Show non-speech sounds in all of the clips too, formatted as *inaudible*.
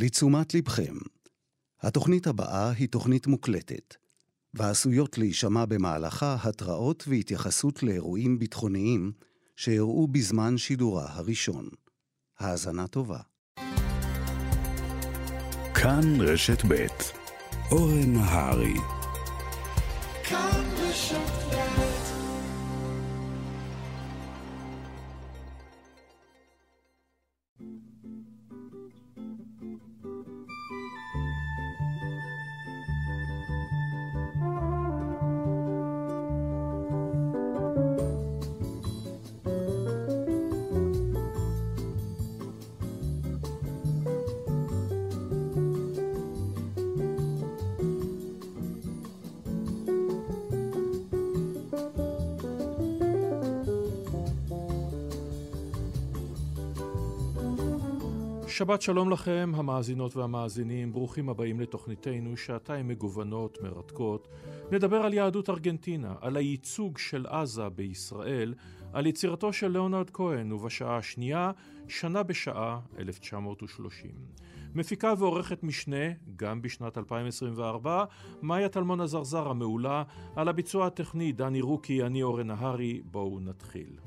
לתשומת לבכם, התוכנית הבאה היא תוכנית מוקלטת, ועשויות להישמע במהלכה התראות והתייחסות לאירועים ביטחוניים שאירעו בזמן שידורה הראשון. האזנה טובה. כאן רשת ב' אורן נהרי שבת שלום לכם, המאזינות והמאזינים, ברוכים הבאים לתוכניתנו, שעתיים מגוונות, מרתקות. נדבר על יהדות ארגנטינה, על הייצוג של עזה בישראל, על יצירתו של ליאונרד כהן, ובשעה השנייה, שנה בשעה, 1930. מפיקה ועורכת משנה, גם בשנת 2024, מאיה טלמון הזרזר המעולה, על הביצוע הטכני דני רוקי, אני אורן נהרי, בואו נתחיל.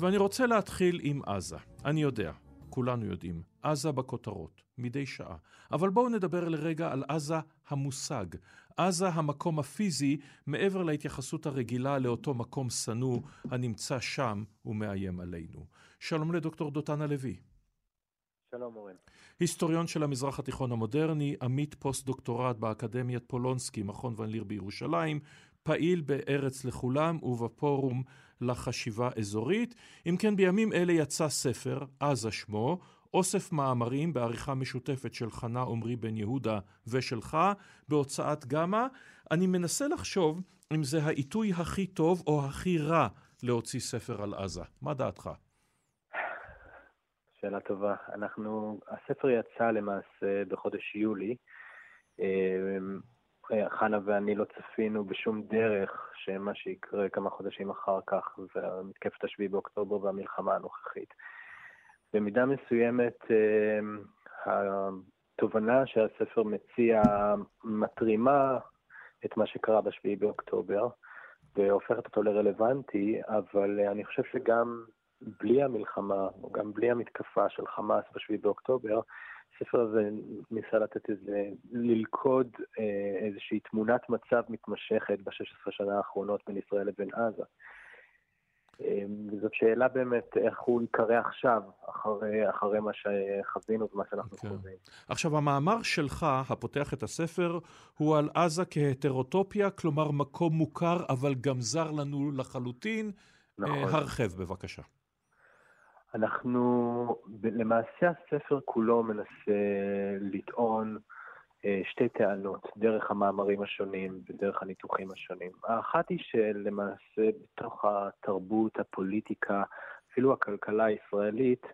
ואני רוצה להתחיל עם עזה. אני יודע, כולנו יודעים, עזה בכותרות, מדי שעה. אבל בואו נדבר לרגע על עזה המושג. עזה המקום הפיזי, מעבר להתייחסות הרגילה לאותו מקום שנוא הנמצא שם ומאיים עלינו. שלום לדוקטור דותן הלוי. שלום אורן. היסטוריון של המזרח התיכון המודרני, עמית פוסט-דוקטורט באקדמיית פולונסקי, מכון ון ליר בירושלים, פעיל בארץ לכולם ובפורום לחשיבה אזורית. אם כן, בימים אלה יצא ספר, עזה שמו, אוסף מאמרים בעריכה משותפת של חנה עמרי בן יהודה ושלך, בהוצאת גמא. אני מנסה לחשוב אם זה העיתוי הכי טוב או הכי רע להוציא ספר על עזה. מה דעתך? שאלה טובה. אנחנו, הספר יצא למעשה בחודש יולי. אמ, חנה ואני לא צפינו בשום דרך שמה שיקרה כמה חודשים אחר כך זה מתקפת השביעי באוקטובר והמלחמה הנוכחית. במידה מסוימת אמ, התובנה שהספר מציע מתרימה את מה שקרה בשביעי באוקטובר והופכת אותו לרלוונטי, אבל אני חושב שגם בלי המלחמה, או גם בלי המתקפה של חמאס בשביעי באוקטובר, הספר הזה ניסה לתת איזה, ללכוד אה, איזושהי תמונת מצב מתמשכת ב-16 שנה האחרונות בין ישראל לבין עזה. אה, וזאת שאלה באמת איך הוא ייקרא עכשיו, אחרי, אחרי מה שחווינו ומה שאנחנו okay. כן. חווים. עכשיו, המאמר שלך, הפותח את הספר, הוא על עזה כהטרוטופיה, כלומר מקום מוכר, אבל גם זר לנו לחלוטין. נכון. הרחב בבקשה. אנחנו, למעשה הספר כולו מנסה לטעון אה, שתי טענות, דרך המאמרים השונים ודרך הניתוחים השונים. האחת היא שלמעשה בתוך התרבות, הפוליטיקה, אפילו הכלכלה הישראלית,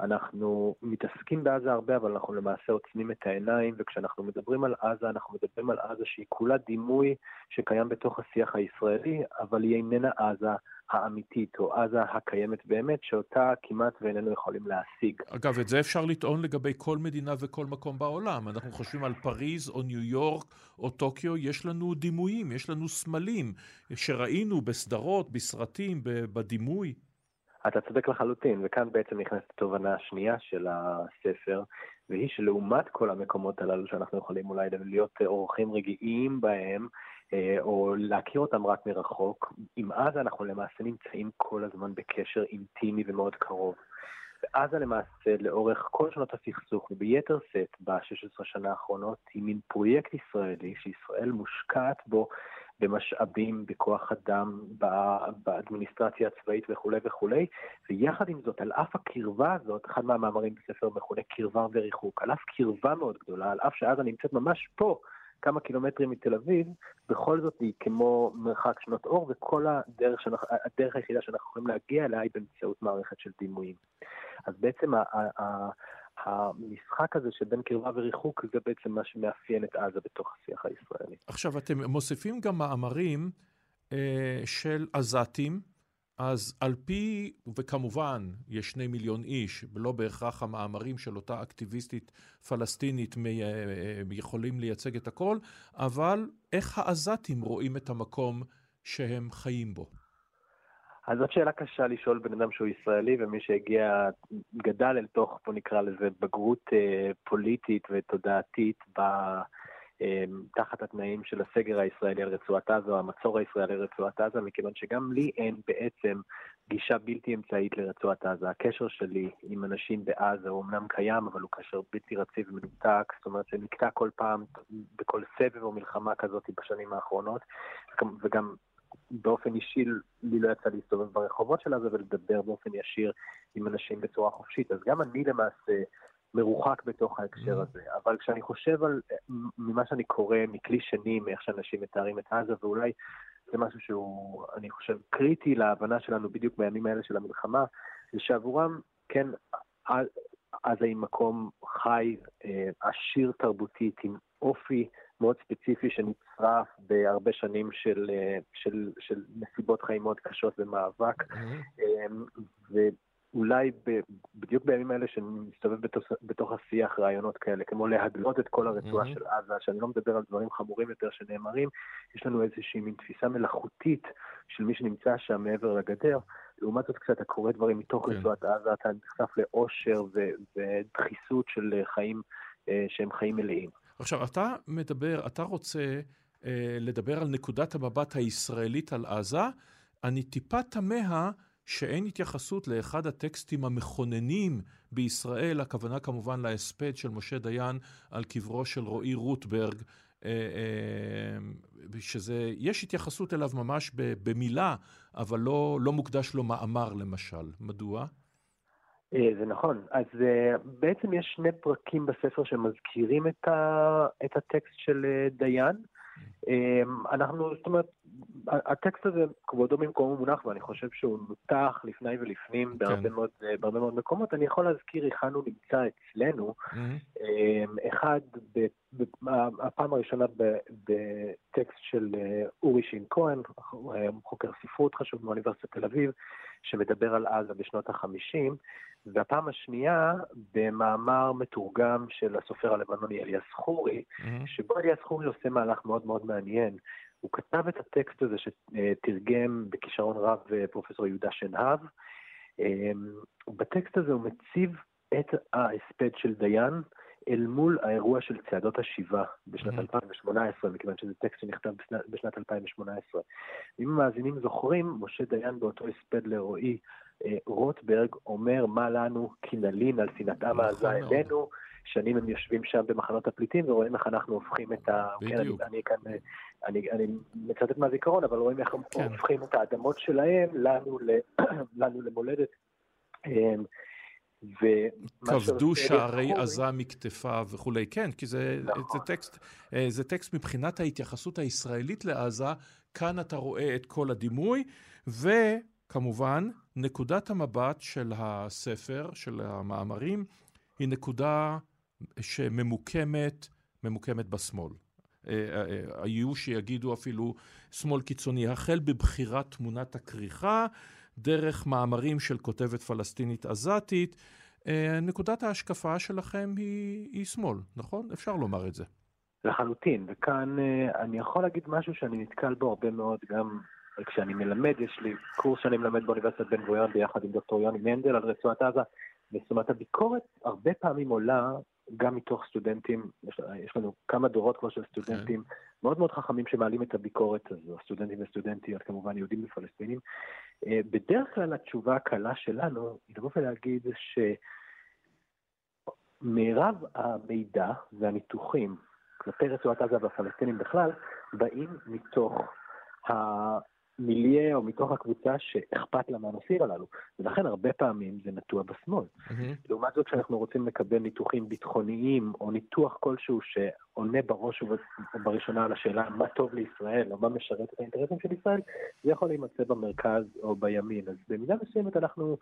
אנחנו מתעסקים בעזה הרבה, אבל אנחנו למעשה עוצמים את העיניים, וכשאנחנו מדברים על עזה, אנחנו מדברים על עזה שהיא כולה דימוי שקיים בתוך השיח הישראלי, אבל היא איננה עזה האמיתית, או עזה הקיימת באמת, שאותה כמעט ואיננו יכולים להשיג. אגב, את זה אפשר לטעון לגבי כל מדינה וכל מקום בעולם. אנחנו חושבים על פריז, או ניו יורק, או טוקיו, יש לנו דימויים, יש לנו סמלים, שראינו בסדרות, בסרטים, בדימוי. אתה צודק לחלוטין, וכאן בעצם נכנסת התובנה השנייה של הספר, והיא שלעומת כל המקומות הללו שאנחנו יכולים אולי להיות אורחים רגיעים בהם, או להכיר אותם רק מרחוק, עם עזה אנחנו למעשה נמצאים כל הזמן בקשר אינטימי ומאוד קרוב. ועזה למעשה, לאורך כל שנות הסכסוך, וביתר שאת ב-16 שנה האחרונות, היא מין פרויקט ישראלי שישראל מושקעת בו במשאבים, בכוח אדם, באדמיניסטרציה הצבאית וכולי וכולי, ויחד עם זאת, על אף הקרבה הזאת, אחד מהמאמרים בספר מכונה קרבה וריחוק, על אף קרבה מאוד גדולה, על אף שעזה נמצאת ממש פה, כמה קילומטרים מתל אביב, בכל זאת היא כמו מרחק שנות אור, וכל הדרך, שאנחנו, הדרך היחידה שאנחנו יכולים להגיע אליה היא באמצעות מערכת של דימויים. אז בעצם ה, ה, המשחק הזה שבין קרבה וריחוק זה בעצם מה שמאפיין את עזה בתוך השיח הישראלי. עכשיו, אתם מוסיפים גם מאמרים אה, של עזתים, אז על פי, וכמובן, יש שני מיליון איש, לא בהכרח המאמרים של אותה אקטיביסטית פלסטינית מ- אה, אה, יכולים לייצג את הכל, אבל איך העזתים רואים את המקום שהם חיים בו? אז זאת שאלה קשה לשאול בן אדם שהוא ישראלי, ומי שהגיע, גדל אל תוך, בוא נקרא לזה, בגרות אה, פוליטית ותודעתית ב... אמ, תחת התנאים של הסגר הישראלי על רצועת עזה או המצור הישראלי על רצועת עזה, מכיוון שגם לי אין בעצם גישה בלתי אמצעית לרצועת עזה. הקשר שלי עם אנשים בעזה הוא אמנם קיים, אבל הוא קשר בלתי רציף ומנותק, זאת אומרת שנקטע כל פעם בכל סבב או מלחמה כזאת בשנים האחרונות, וגם באופן אישי לי לא יצא להסתובב ברחובות של עזה ולדבר באופן ישיר עם אנשים בצורה חופשית, אז גם אני למעשה מרוחק בתוך ההקשר mm-hmm. הזה. אבל כשאני חושב על, ממה שאני קורא מכלי שני, מאיך שאנשים מתארים את עזה, ואולי זה משהו שהוא, אני חושב, קריטי להבנה שלנו בדיוק בימים האלה של המלחמה, זה שעבורם, כן, עזה היא מקום חי, אה, עשיר תרבותית, עם אופי מאוד ספציפי שנצרף בהרבה שנים של, אה, של, של נסיבות חיים מאוד קשות ומאבק. Mm-hmm. אולי ב, בדיוק בימים האלה שאני מסתובב בתוך, בתוך השיח רעיונות כאלה, כמו להגלות את כל הרצועה mm-hmm. של עזה, שאני לא מדבר על דברים חמורים יותר שנאמרים, יש לנו איזושהי מין תפיסה מלאכותית של מי שנמצא שם מעבר לגדר. לעומת זאת, כשאתה קורא דברים מתוך כן. רצועת עזה, אתה נחשף לאושר ודחיסות של חיים אה, שהם חיים מלאים. עכשיו, אתה מדבר, אתה רוצה אה, לדבר על נקודת המבט הישראלית על עזה. אני טיפה תמה שאין התייחסות לאחד הטקסטים המכוננים בישראל, הכוונה כמובן להספד של משה דיין על קברו של רועי רוטברג, אה, אה, שזה, יש התייחסות אליו ממש במילה, אבל לא, לא מוקדש לו מאמר למשל. מדוע? אה, זה נכון. אז בעצם יש שני פרקים בספר שמזכירים את, ה, את הטקסט של דיין. אמ, אנחנו, זאת אומרת, הטקסט הזה כבודו במקומו מונח, ואני חושב שהוא נותח לפני ולפנים בהרבה, כן. מאוד, בהרבה מאוד מקומות. אני יכול להזכיר היכן הוא נמצא אצלנו. Mm-hmm. אחד, ב, ב, הפעם הראשונה בטקסט של אה, אורי שין כהן, חוקר ספרות חשוב מאוניברסיטת תל אביב, שמדבר על עזה בשנות החמישים. והפעם השנייה במאמר מתורגם של הסופר הלבנוני אליאס חורי, mm-hmm. שבו אליאס חורי עושה מהלך מאוד מאוד מעניין. הוא כתב את הטקסט הזה שתרגם בכישרון רב אה, פרופסור יהודה שנהב. אמ, בטקסט הזה הוא מציב את ההספד של דיין אל מול האירוע של צעדות השיבה בשנת mm-hmm. 2018, מכיוון שזה טקסט שנכתב בשנת 2018. אם המאזינים זוכרים, משה דיין באותו הספד לרועי רוטברג אומר מה לנו כי נלין על שנאתם העזה נכון אלינו. שנים הם יושבים שם במחנות הפליטים ורואים איך אנחנו הופכים את ה... בדיוק. כן, אני, כאן, אני, אני מצטט מהזיכרון, אבל רואים איך הם כן. הופכים את האדמות שלהם לנו, ל, *clears throat* לנו למולדת. אמ, כבדו שערי עזה מכתפיו וכולי. כן, כי זה, נכון. זה, טקסט, אה, זה טקסט מבחינת ההתייחסות הישראלית לעזה, כאן אתה רואה את כל הדימוי, וכמובן, נקודת המבט של הספר, של המאמרים, היא נקודה שממוקמת, ממוקמת בשמאל. אה, אה, היו שיגידו אפילו שמאל קיצוני, החל בבחירת תמונת הכריכה, דרך מאמרים של כותבת פלסטינית עזתית. אה, נקודת ההשקפה שלכם היא, היא שמאל, נכון? אפשר לומר את זה. לחלוטין, וכאן אני יכול להגיד משהו שאני נתקל בו הרבה מאוד גם כשאני מלמד, יש לי קורס שאני מלמד באוניברסיטת בן גוריון ביחד עם דוקטור יוני מנדל על רצועת עזה, זאת אומרת הביקורת הרבה פעמים עולה גם מתוך סטודנטים, יש, יש לנו כמה דורות כבר של סטודנטים okay. כן. מאוד מאוד חכמים שמעלים את הביקורת הזו, סטודנטים וסטודנטיות, כמובן יהודים ופלסטינים. אה, בדרך כלל התשובה הקלה שלנו היא לבוא ולהגיד שמירב המידע והניתוחים כלפי רצועת עזה והפלסטינים בכלל, באים מתוך מיליה או מתוך הקבוצה שאכפת לה מהנושאים הללו. ולכן הרבה פעמים זה נטוע בשמאל. Mm-hmm. לעומת זאת, כשאנחנו רוצים לקבל ניתוחים ביטחוניים, או ניתוח כלשהו שעונה בראש ובראשונה על השאלה מה טוב לישראל, או מה משרת את האינטרסים של ישראל, זה יכול להימצא במרכז או בימין. אז במידה מסוימת אנחנו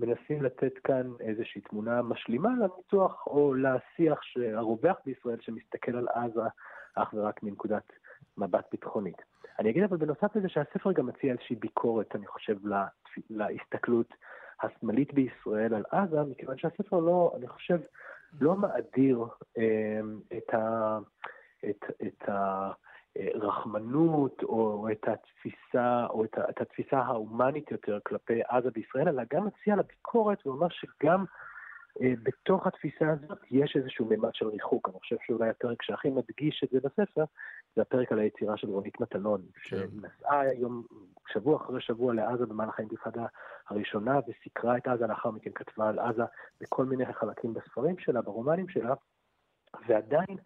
מנסים לתת כאן איזושהי תמונה משלימה לניתוח או לשיח הרווח בישראל שמסתכל על עזה אך ורק מנקודת מבט ביטחונית. אני אגיד אבל בנוסף לזה שהספר גם מציע איזושהי ביקורת, אני חושב, להסתכלות השמאלית בישראל על עזה, מכיוון שהספר לא, אני חושב, לא מאדיר אה, את, ה, את, את הרחמנות או את התפיסה, או את, את התפיסה ההומנית יותר כלפי עזה בישראל, אלא גם מציע לה ביקורת ואומר שגם בתוך התפיסה הזאת יש איזשהו מימד של ריחוק. אני חושב שאולי הפרק שהכי מדגיש את זה בספר, זה הפרק על היצירה של רונית מטלון, כן. שנסעה היום, שבוע אחרי שבוע לעזה במהלך האינתיפאדה הראשונה, וסיקרה את עזה, לאחר מכן כתבה על עזה בכל מיני חלקים בספרים שלה, ברומנים שלה, ועדיין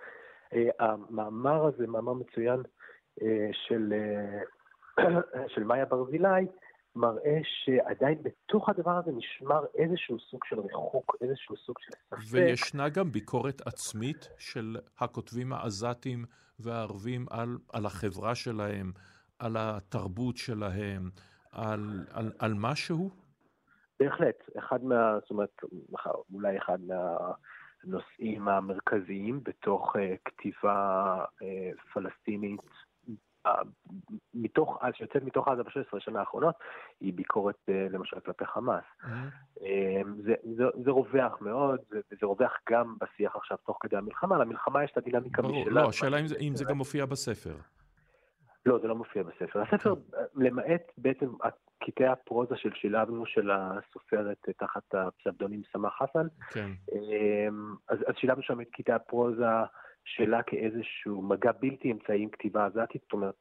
אה, המאמר הזה, מאמר מצוין אה, של, *coughs* של מאיה ברזילי, מראה שעדיין בתוך הדבר הזה נשמר איזשהו סוג של ריחוק, איזשהו סוג של ספק. וישנה גם ביקורת עצמית של הכותבים העזתים והערבים על, על החברה שלהם, על התרבות שלהם, על, על, על משהו? בהחלט. אחד מה... זאת אומרת, אולי אחד מהנושאים המרכזיים בתוך uh, כתיבה uh, פלסטינית מתוך, שיוצאת מתוך עזה ב-16 שנה האחרונות, היא ביקורת אה, למשל כלפי חמאס. Mm-hmm. זה, זה, זה רווח מאוד, וזה רווח גם בשיח עכשיו תוך כדי המלחמה, למלחמה יש את הדינמיקה ברור, משלה. לא, השאלה אם, אם זה גם מופיע בספר. לא, זה לא מופיע בספר. הספר, כן. למעט בעצם קטעי הפרוזה של שילבנו של הסופרת תחת הפסבדונים סמך חסן, כן. אז, אז שילבנו שם את קטעי הפרוזה שלה כאיזשהו מגע בלתי אמצעי עם כתיבה עזתית, זאת אומרת,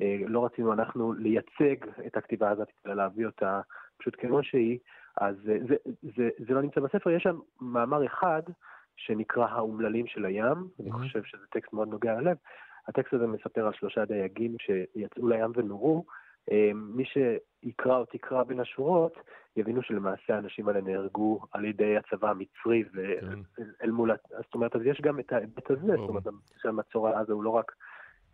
אה, לא רצינו אנחנו לייצג את הכתיבה העזתית, אלא להביא אותה פשוט כמו שהיא, אז זה, זה, זה, זה לא נמצא בספר, יש שם מאמר אחד שנקרא האומללים של הים, mm-hmm. אני חושב שזה טקסט מאוד נוגע ללב, הטקסט הזה מספר על שלושה דייגים שיצאו לים ונורו, אה, מי שיקרא או תקרא בין השורות, יבינו שלמעשה האנשים האלה נהרגו על ידי הצבא המצרי, ואל כן. מול, זאת אומרת, אז יש גם את ההיבט הזה, זאת אומרת, שהמצור על עזה הוא לא רק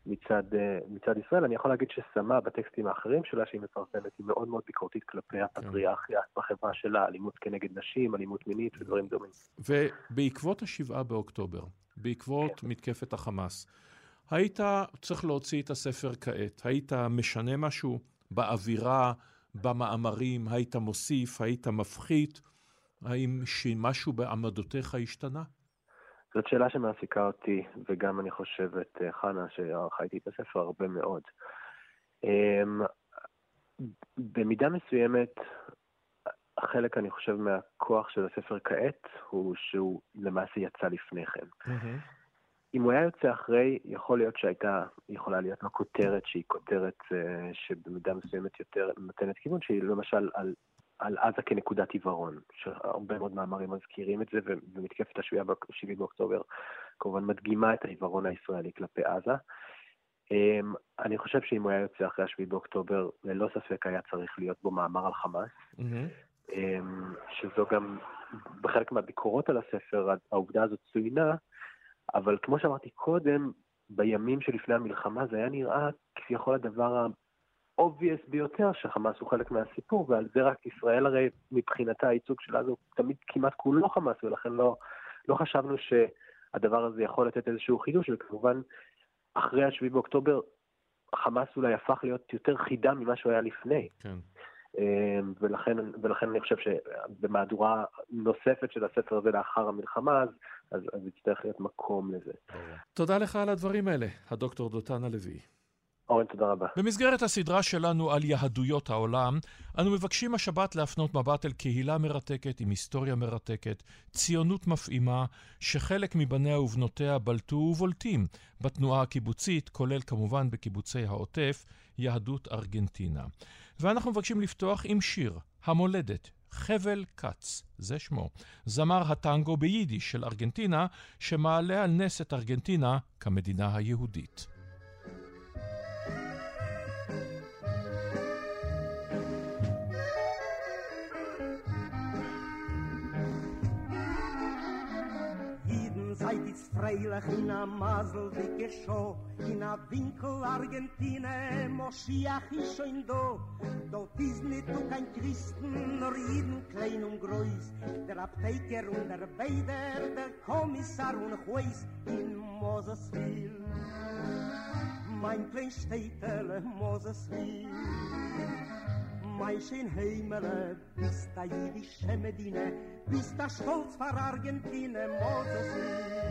מצד, אה, מצד ישראל, אני יכול להגיד שסמה בטקסטים האחרים שלה, שהיא מפרסמת, היא מאוד מאוד ביקורתית כלפי כן. הפטריארכיה בחברה שלה, אלימות כנגד נשים, אלימות מינית ודברים דומים. ובעקבות השבעה באוקטובר, בעקבות כן. מתקפת החמאס, היית צריך להוציא את הספר כעת, היית משנה משהו באווירה, במאמרים, היית מוסיף, היית מפחית? האם משהו בעמדותיך השתנה? זאת שאלה שמעסיקה אותי, וגם אני חושב את אה, חנה, שערכה איתי את הספר, הרבה מאוד. אמ, במידה מסוימת, חלק, אני חושב, מהכוח של הספר כעת, הוא שהוא למעשה יצא לפני כן. Mm-hmm. אם הוא היה יוצא אחרי, יכול להיות שהייתה יכולה להיות לו כותרת שהיא כותרת אה, שבמידה מסוימת יותר נותנת כיוון, שהיא למשל על, על עזה כנקודת עיוורון, שהרבה מאוד מאמרים מזכירים את זה, ומתקפת השביעי באוקטובר כמובן מדגימה את העיוורון הישראלי כלפי עזה. אמ, אני חושב שאם הוא היה יוצא אחרי השביעי באוקטובר, ללא ספק היה צריך להיות בו מאמר על חמאס, mm-hmm. שזו גם, בחלק מהביקורות על הספר, העובדה הזאת צוינה, אבל כמו שאמרתי קודם, בימים שלפני המלחמה זה היה נראה כביכול הדבר ה-obvious ביותר שחמאס הוא חלק מהסיפור, ועל זה רק ישראל הרי מבחינתה הייצוג שלה זה תמיד כמעט כולו חמאס, ולכן לא, לא חשבנו שהדבר הזה יכול לתת איזשהו חידוש, וכמובן אחרי השביעי באוקטובר חמאס אולי הפך להיות יותר חידה ממה שהוא היה לפני. כן. אמ, ולכן, ולכן אני חושב שבמהדורה נוספת של הספר הזה לאחר המלחמה, אז, אז, אז יצטרך להיות מקום לזה. תודה לך על הדברים האלה, הדוקטור דותן הלוי. אורן, תודה רבה. במסגרת הסדרה שלנו על יהדויות העולם, אנו מבקשים השבת להפנות מבט אל קהילה מרתקת עם היסטוריה מרתקת, ציונות מפעימה, שחלק מבניה ובנותיה בלטו ובולטים בתנועה הקיבוצית, כולל כמובן בקיבוצי העוטף, יהדות ארגנטינה. ואנחנו מבקשים לפתוח עם שיר, המולדת, חבל כץ, זה שמו, זמר הטנגו ביידיש של ארגנטינה, שמעלה על נס את ארגנטינה כמדינה היהודית. Freilich in a Masel dicke Show in a Winkel Argentine Moschiach is schon do dort is nit du kein Christen nur jeden klein und groß. Der Abteiker und der Beider der Kommissar und Huis in Mosesville mein klein Städtele Moseswil. Mein schön Heimele, bis da jüdische Medine, bis da stolz vor Argentine Moseswil.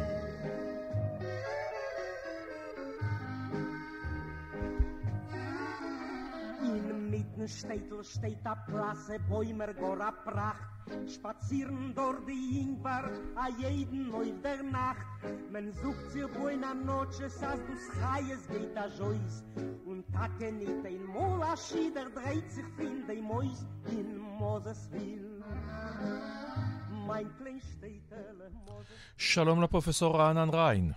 In mitten Städtel steht a Plasse, Bäumer gor a Pracht, Spazieren dort die Ingwer, a jeden neu der Nacht. Men sucht sich buena noches, as du schaies geht a Jois. Und takke nit ein Mola Schieder dreht sich fin de Mois in Mosesville. mein klein Städtele Moses... שלום לפרופסור רענן ריין.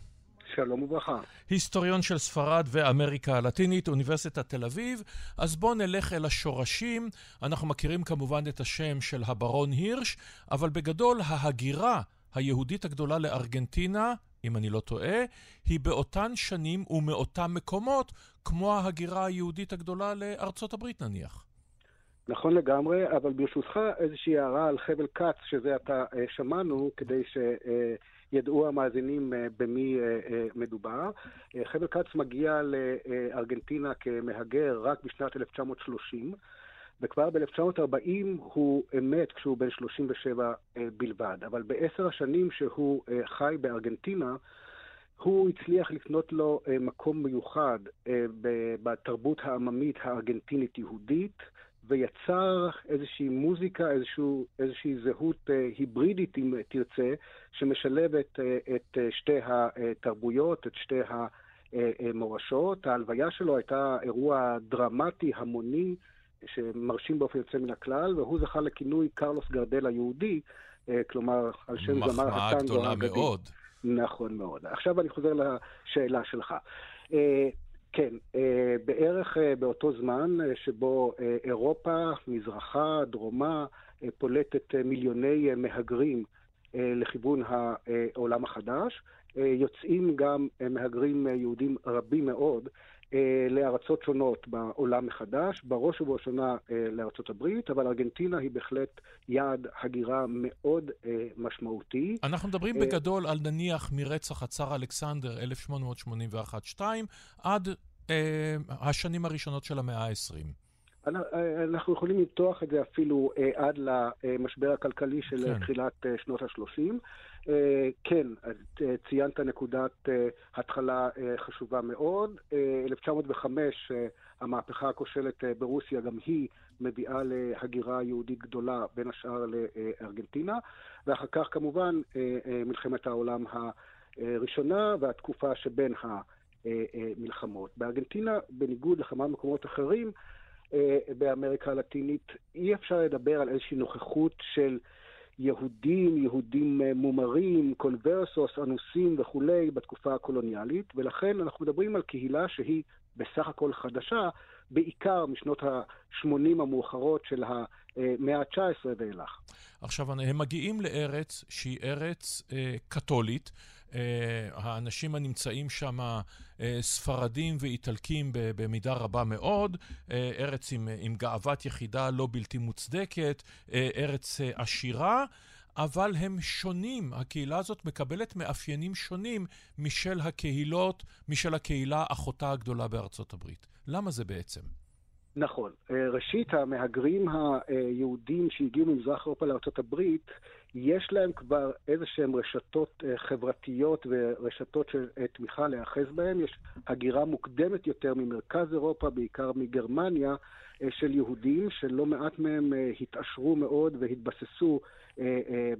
שלום וברכה. היסטוריון של ספרד ואמריקה הלטינית, אוניברסיטת תל אביב. אז בואו נלך אל השורשים. אנחנו מכירים כמובן את השם של הברון הירש, אבל בגדול ההגירה היהודית הגדולה לארגנטינה, אם אני לא טועה, היא באותן שנים ומאותם מקומות, כמו ההגירה היהודית הגדולה לארצות הברית נניח. נכון לגמרי, אבל ברשותך איזושהי הערה על חבל כץ, שזה עתה שמענו, כדי ש... ידעו המאזינים במי מדובר. חבל כץ מגיע לארגנטינה כמהגר רק בשנת 1930, וכבר ב-1940 הוא מת כשהוא בן 37 בלבד. אבל בעשר השנים שהוא חי בארגנטינה, הוא הצליח לקנות לו מקום מיוחד בתרבות העממית הארגנטינית-יהודית, ויצר איזושהי מוזיקה, איזשהו, איזושהי זהות אה, היברידית, אם תרצה, שמשלבת אה, את אה, שתי התרבויות, את שתי המורשות. ההלוויה שלו הייתה אירוע דרמטי, המוני, שמרשים באופן יוצא מן הכלל, והוא זכה לכינוי קרלוס גרדל היהודי, אה, כלומר, על שם זמר מחמאה הטנגו גדולה האגדי. מאוד. נכון מאוד. עכשיו אני חוזר לשאלה שלך. כן, אה, בערך אה, באותו זמן אה, שבו אירופה, מזרחה, דרומה, פולטת מיליוני מהגרים לכיוון העולם החדש, אה, יוצאים גם אה, מהגרים אה, יהודים רבים מאוד אה, לארצות שונות בעולם מחדש, בראש ובראשונה אה, לארצות הברית, אבל ארגנטינה היא בהחלט יעד הגירה מאוד אה, משמעותי. אנחנו מדברים אה, בגדול על נניח מרצח הצאר אלכסנדר 1881-2 עד אה, השנים הראשונות של המאה ה-20. אנחנו יכולים למתוח את זה אפילו אה, עד למשבר הכלכלי של כן. תחילת אה, שנות ה-30. אה, כן, אה, ציינת נקודת אה, התחלה אה, חשובה מאוד. אה, 1905, אה, המהפכה הכושלת אה, ברוסיה, גם היא מביאה להגירה יהודית גדולה, בין השאר לארגנטינה. ואחר כך כמובן אה, אה, מלחמת העולם הראשונה והתקופה שבין המלחמות. בארגנטינה, בניגוד לכמה מקומות אחרים, אה, באמריקה הלטינית, אי אפשר לדבר על איזושהי נוכחות של יהודים, יהודים אה, מומרים, קונברסוס, אנוסים וכולי בתקופה הקולוניאלית, ולכן אנחנו מדברים על קהילה שהיא בסך הכל חדשה, בעיקר משנות ה-80 המאוחרות של המאה ה-19 ואילך. עכשיו, הם מגיעים לארץ שהיא ארץ אה, קתולית. אה, האנשים הנמצאים שם אה, ספרדים ואיטלקים במידה רבה מאוד, אה, ארץ עם, עם גאוות יחידה לא בלתי מוצדקת, ארץ עשירה. אבל הם שונים, הקהילה הזאת מקבלת מאפיינים שונים משל הקהילות, משל הקהילה אחותה הגדולה בארצות הברית. למה זה בעצם? נכון. ראשית, המהגרים היהודים שהגיעו ממזרח אירופה לארה"ב, יש להם כבר איזה שהן רשתות אה, חברתיות ורשתות של אה, תמיכה להיאחז בהן. יש הגירה מוקדמת יותר ממרכז אירופה, בעיקר מגרמניה, אה, של יהודים, שלא מעט מהם התעשרו מאוד והתבססו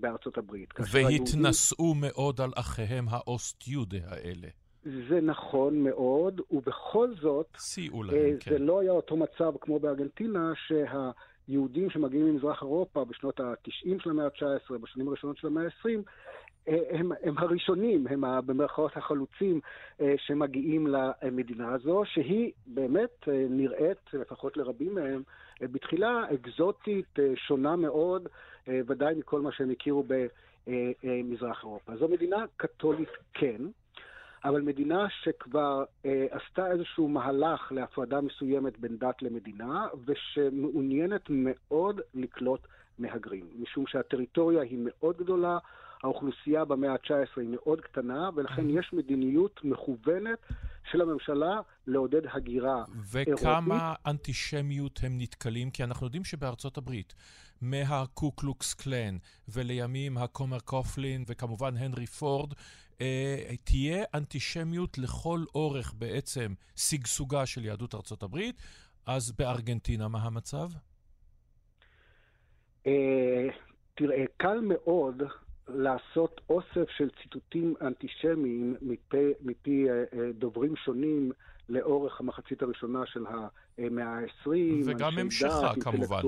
בארצות הברית. כאשר היהודים- והתנשאו מאוד על אחיהם האוסט-יהודה האלה. זה נכון מאוד, ובכל זאת, אה, להם, זה כן. לא היה אותו מצב כמו בארגנטינה, שהיהודים שמגיעים ממזרח אירופה בשנות ה-90 של המאה ה-19, בשנים הראשונות של המאה ה-20, הם, הם הראשונים, הם במרכאות החלוצים אה, שמגיעים למדינה הזו, שהיא באמת אה, נראית, לפחות לרבים מהם, אה, בתחילה אקזוטית, אה, שונה מאוד, אה, ודאי מכל מה שהם הכירו במזרח אירופה. זו מדינה קתולית כן, אבל מדינה שכבר אה, עשתה איזשהו מהלך להפרדה מסוימת בין דת למדינה, ושמעוניינת מאוד לקלוט מהגרים, משום שהטריטוריה היא מאוד גדולה, האוכלוסייה במאה ה-19 היא מאוד קטנה, ולכן יש מדיניות מכוונת של הממשלה לעודד הגירה אירופית. וכמה אנטישמיות הם נתקלים? כי אנחנו יודעים שבארצות הברית, מהקו קלוקס קלן, ולימים הכומר קופלין, וכמובן הנרי פורד, תהיה אנטישמיות לכל אורך בעצם שגשוגה של יהדות ארצות הברית. אז בארגנטינה מה המצב? אה, תראה, קל מאוד לעשות אוסף של ציטוטים אנטישמיים מפי, מפי אה, אה, דוברים שונים לאורך המחצית הראשונה של המאה ה-20. וגם המשכה, כמובן.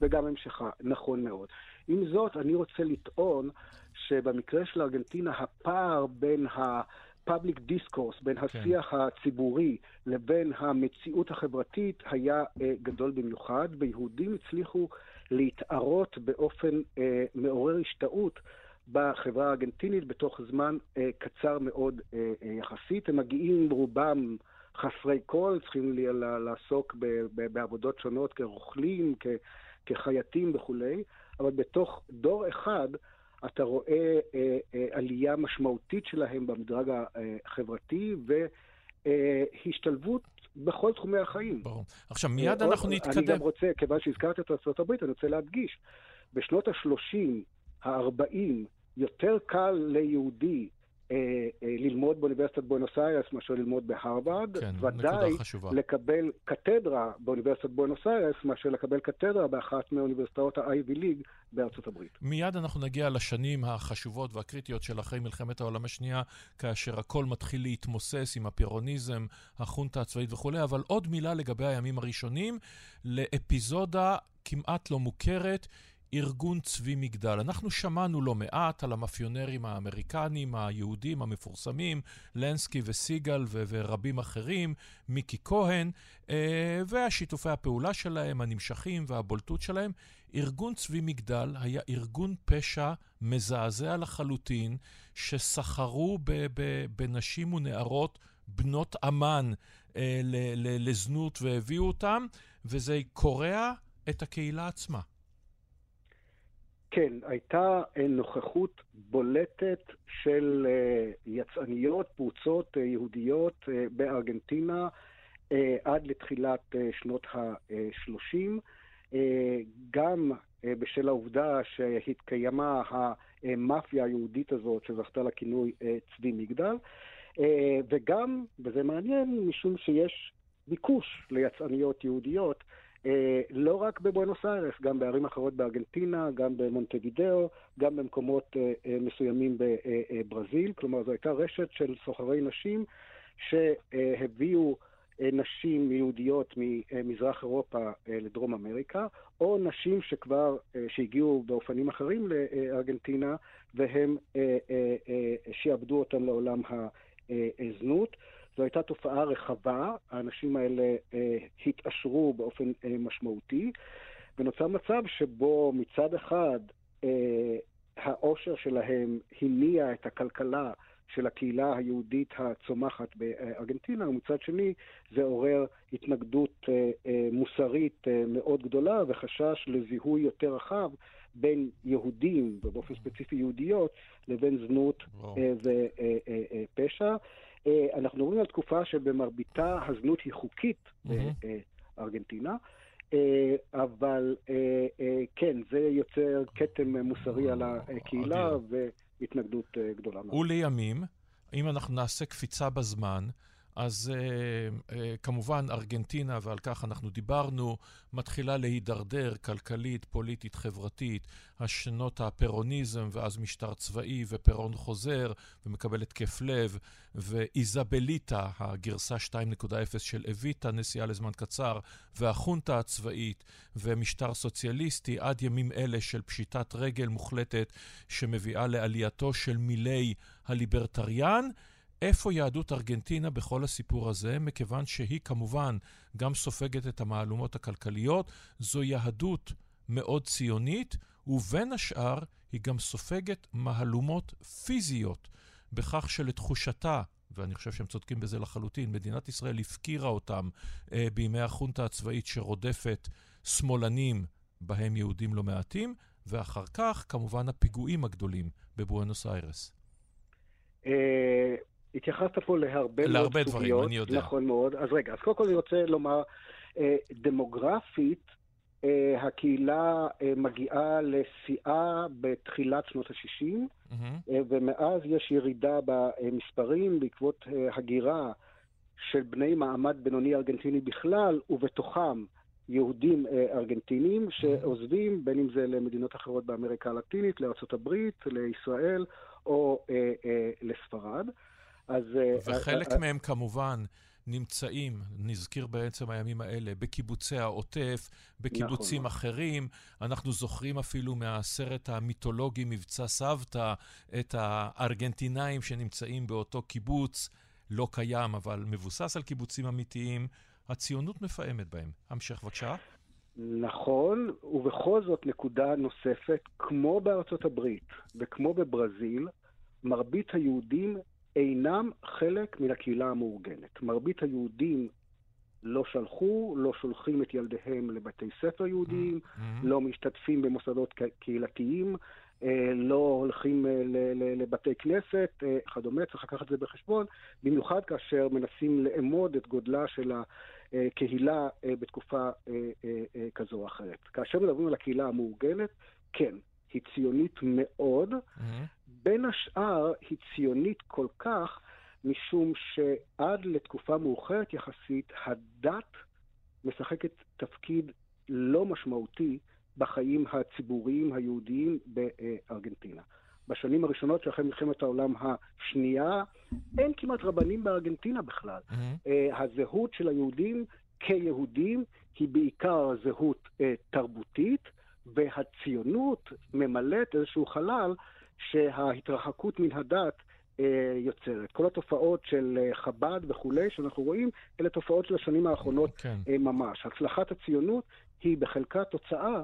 וגם המשכה, נכון מאוד. עם זאת, אני רוצה לטעון שבמקרה של ארגנטינה, הפער בין ה... public discourse, בין כן. השיח הציבורי לבין המציאות החברתית, היה uh, גדול במיוחד, ויהודים הצליחו להתערות באופן uh, מעורר השתאות בחברה הארגנטינית בתוך זמן uh, קצר מאוד uh, uh, יחסית. הם מגיעים רובם חסרי קול, צריכים לעסוק ב, ב, בעבודות שונות כרוכלים, כ, כחייטים וכולי, אבל בתוך דור אחד אתה רואה אה, אה, עלייה משמעותית שלהם במדרג החברתי והשתלבות בכל תחומי החיים. ברור. עכשיו, מיד אנחנו נתקדם. אני גם רוצה, כיוון שהזכרת את ארה"ב, אני רוצה להדגיש, בשנות ה-30, ה-40, יותר קל ליהודי אה, אה, ללמוד באוניברסיטת בואנוס איירס מאשר ללמוד בהרווארד. כן, ודאי חשובה. לקבל קתדרה באוניברסיטת בואנוס איירס מאשר לקבל קתדרה באחת מאוניברסיטאות ה-Ivy League בארצות הברית. מיד אנחנו נגיע לשנים החשובות והקריטיות של אחרי מלחמת העולם השנייה, כאשר הכל מתחיל להתמוסס עם הפירוניזם, החונטה הצבאית וכולי, אבל עוד מילה לגבי הימים הראשונים, לאפיזודה כמעט לא מוכרת. ארגון צבי מגדל. אנחנו שמענו לא מעט על המאפיונרים האמריקנים, היהודים המפורסמים, לנסקי וסיגל ו- ורבים אחרים, מיקי כהן, אה, והשיתופי הפעולה שלהם, הנמשכים והבולטות שלהם. ארגון צבי מגדל היה ארגון פשע מזעזע לחלוטין, שסחרו ב- ב- בנשים ונערות בנות אמן אה, לזנות והביאו אותם, וזה קורע את הקהילה עצמה. כן, הייתה אה, נוכחות בולטת של אה, יצאניות, פרוצות אה, יהודיות בארגנטינה עד לתחילת שנות ה-30, גם בשל העובדה שהתקיימה המאפיה היהודית הזאת שזכתה לכינוי צבי מגדל, וגם, וזה מעניין, משום שיש ביקוש ליצאניות יהודיות לא רק בבואנוס איירס, גם בערים אחרות בארגנטינה, גם במונטווידאו, גם במקומות אה, אה, מסוימים בברזיל. כלומר, זו הייתה רשת של סוחרי נשים שהביאו נשים יהודיות ממזרח אירופה לדרום אמריקה, או נשים שכבר, שהגיעו באופנים אחרים לארגנטינה, והם שעבדו אותם לעולם הזנות. זו הייתה תופעה רחבה, האנשים האלה אה, התעשרו באופן אה, משמעותי, ונוצר מצב שבו מצד אחד אה, העושר שלהם הניע את הכלכלה של הקהילה היהודית הצומחת בארגנטינה, ומצד שני זה עורר התנגדות אה, אה, מוסרית אה, מאוד גדולה וחשש לזיהוי יותר רחב בין יהודים, ובאופן ספציפי יהודיות, לבין זנות אה, ופשע. אה, אנחנו מדברים על תקופה שבמרביתה הזנות היא חוקית בארגנטינה. אה, אבל אה, כן, זה יוצר כתם מוסרי על הקהילה והתנגדות גדולה מאוד. ולימים, אם אנחנו נעשה קפיצה בזמן, אז uh, uh, כמובן ארגנטינה, ועל כך אנחנו דיברנו, מתחילה להידרדר כלכלית, פוליטית, חברתית, השנות הפירוניזם, ואז משטר צבאי, ופירון חוזר, ומקבל התקף לב, ואיזבליטה, הגרסה 2.0 של אביטה, נסיעה לזמן קצר, והחונטה הצבאית, ומשטר סוציאליסטי, עד ימים אלה של פשיטת רגל מוחלטת, שמביאה לעלייתו של מילי הליברטריאן. איפה יהדות ארגנטינה בכל הסיפור הזה, מכיוון שהיא כמובן גם סופגת את המהלומות הכלכליות, זו יהדות מאוד ציונית, ובין השאר היא גם סופגת מהלומות פיזיות, בכך שלתחושתה, ואני חושב שהם צודקים בזה לחלוטין, מדינת ישראל הפקירה אותם אה, בימי החונטה הצבאית שרודפת שמאלנים בהם יהודים לא מעטים, ואחר כך, כמובן, הפיגועים הגדולים בבואנוס איירס. התייחסת פה להרבה מאוד להרבה סוגיות. דברים, אני יודע. נכון מאוד. אז רגע, אז קודם כל אני רוצה לומר, אה, דמוגרפית, אה, הקהילה אה, מגיעה לשיאה בתחילת שנות ה-60, מהמם. אה, ומאז יש ירידה במספרים בעקבות הגירה של בני מעמד בינוני ארגנטיני בכלל, ובתוכם יהודים ארגנטינים שעוזבים, בין אם זה למדינות אחרות באמריקה הלטינית, לארה"ב, לישראל או אה, אה, לספרד. אז... אה, וחלק אה, מהם כמובן נמצאים, נזכיר בעצם הימים האלה, בקיבוצי העוטף, בקיבוצים נכון. אחרים. אנחנו זוכרים אפילו מהסרט המיתולוגי מבצע סבתא, את הארגנטינאים שנמצאים באותו קיבוץ, לא קיים, אבל מבוסס על קיבוצים אמיתיים. הציונות מפעמת בהם. המשך בבקשה. נכון, ובכל זאת נקודה נוספת, כמו בארצות הברית וכמו בברזיל, מרבית היהודים אינם חלק מן הקהילה המאורגנת. מרבית היהודים לא שלחו, לא שולחים את ילדיהם לבתי ספר יהודיים, מהמם. לא משתתפים במוסדות קהילתיים, אה, לא הולכים אה, לבתי כנסת, אה, כדומה, צריך לקחת את זה בחשבון, במיוחד כאשר מנסים לאמוד את גודלה של הקהילה בתקופה כזו או אחרת. כאשר מדברים על הקהילה המאורגנת, כן, היא ציונית מאוד, מהמם. בין השאר היא ציונית כל כך, משום שעד לתקופה מאוחרת יחסית, הדת משחקת תפקיד לא משמעותי בחיים הציבוריים היהודיים בארגנטינה. בשנים הראשונות של אחרי מלחמת העולם השנייה, אין כמעט רבנים בארגנטינה בכלל. אה, הזהות של היהודים כיהודים היא בעיקר זהות אה, תרבותית, והציונות ממלאת איזשהו חלל שההתרחקות מן הדת אה, יוצרת. כל התופעות של אה, חב"ד וכולי שאנחנו רואים, אלה תופעות של השנים האחרונות כן. אה, ממש. הצלחת הציונות היא בחלקה תוצאה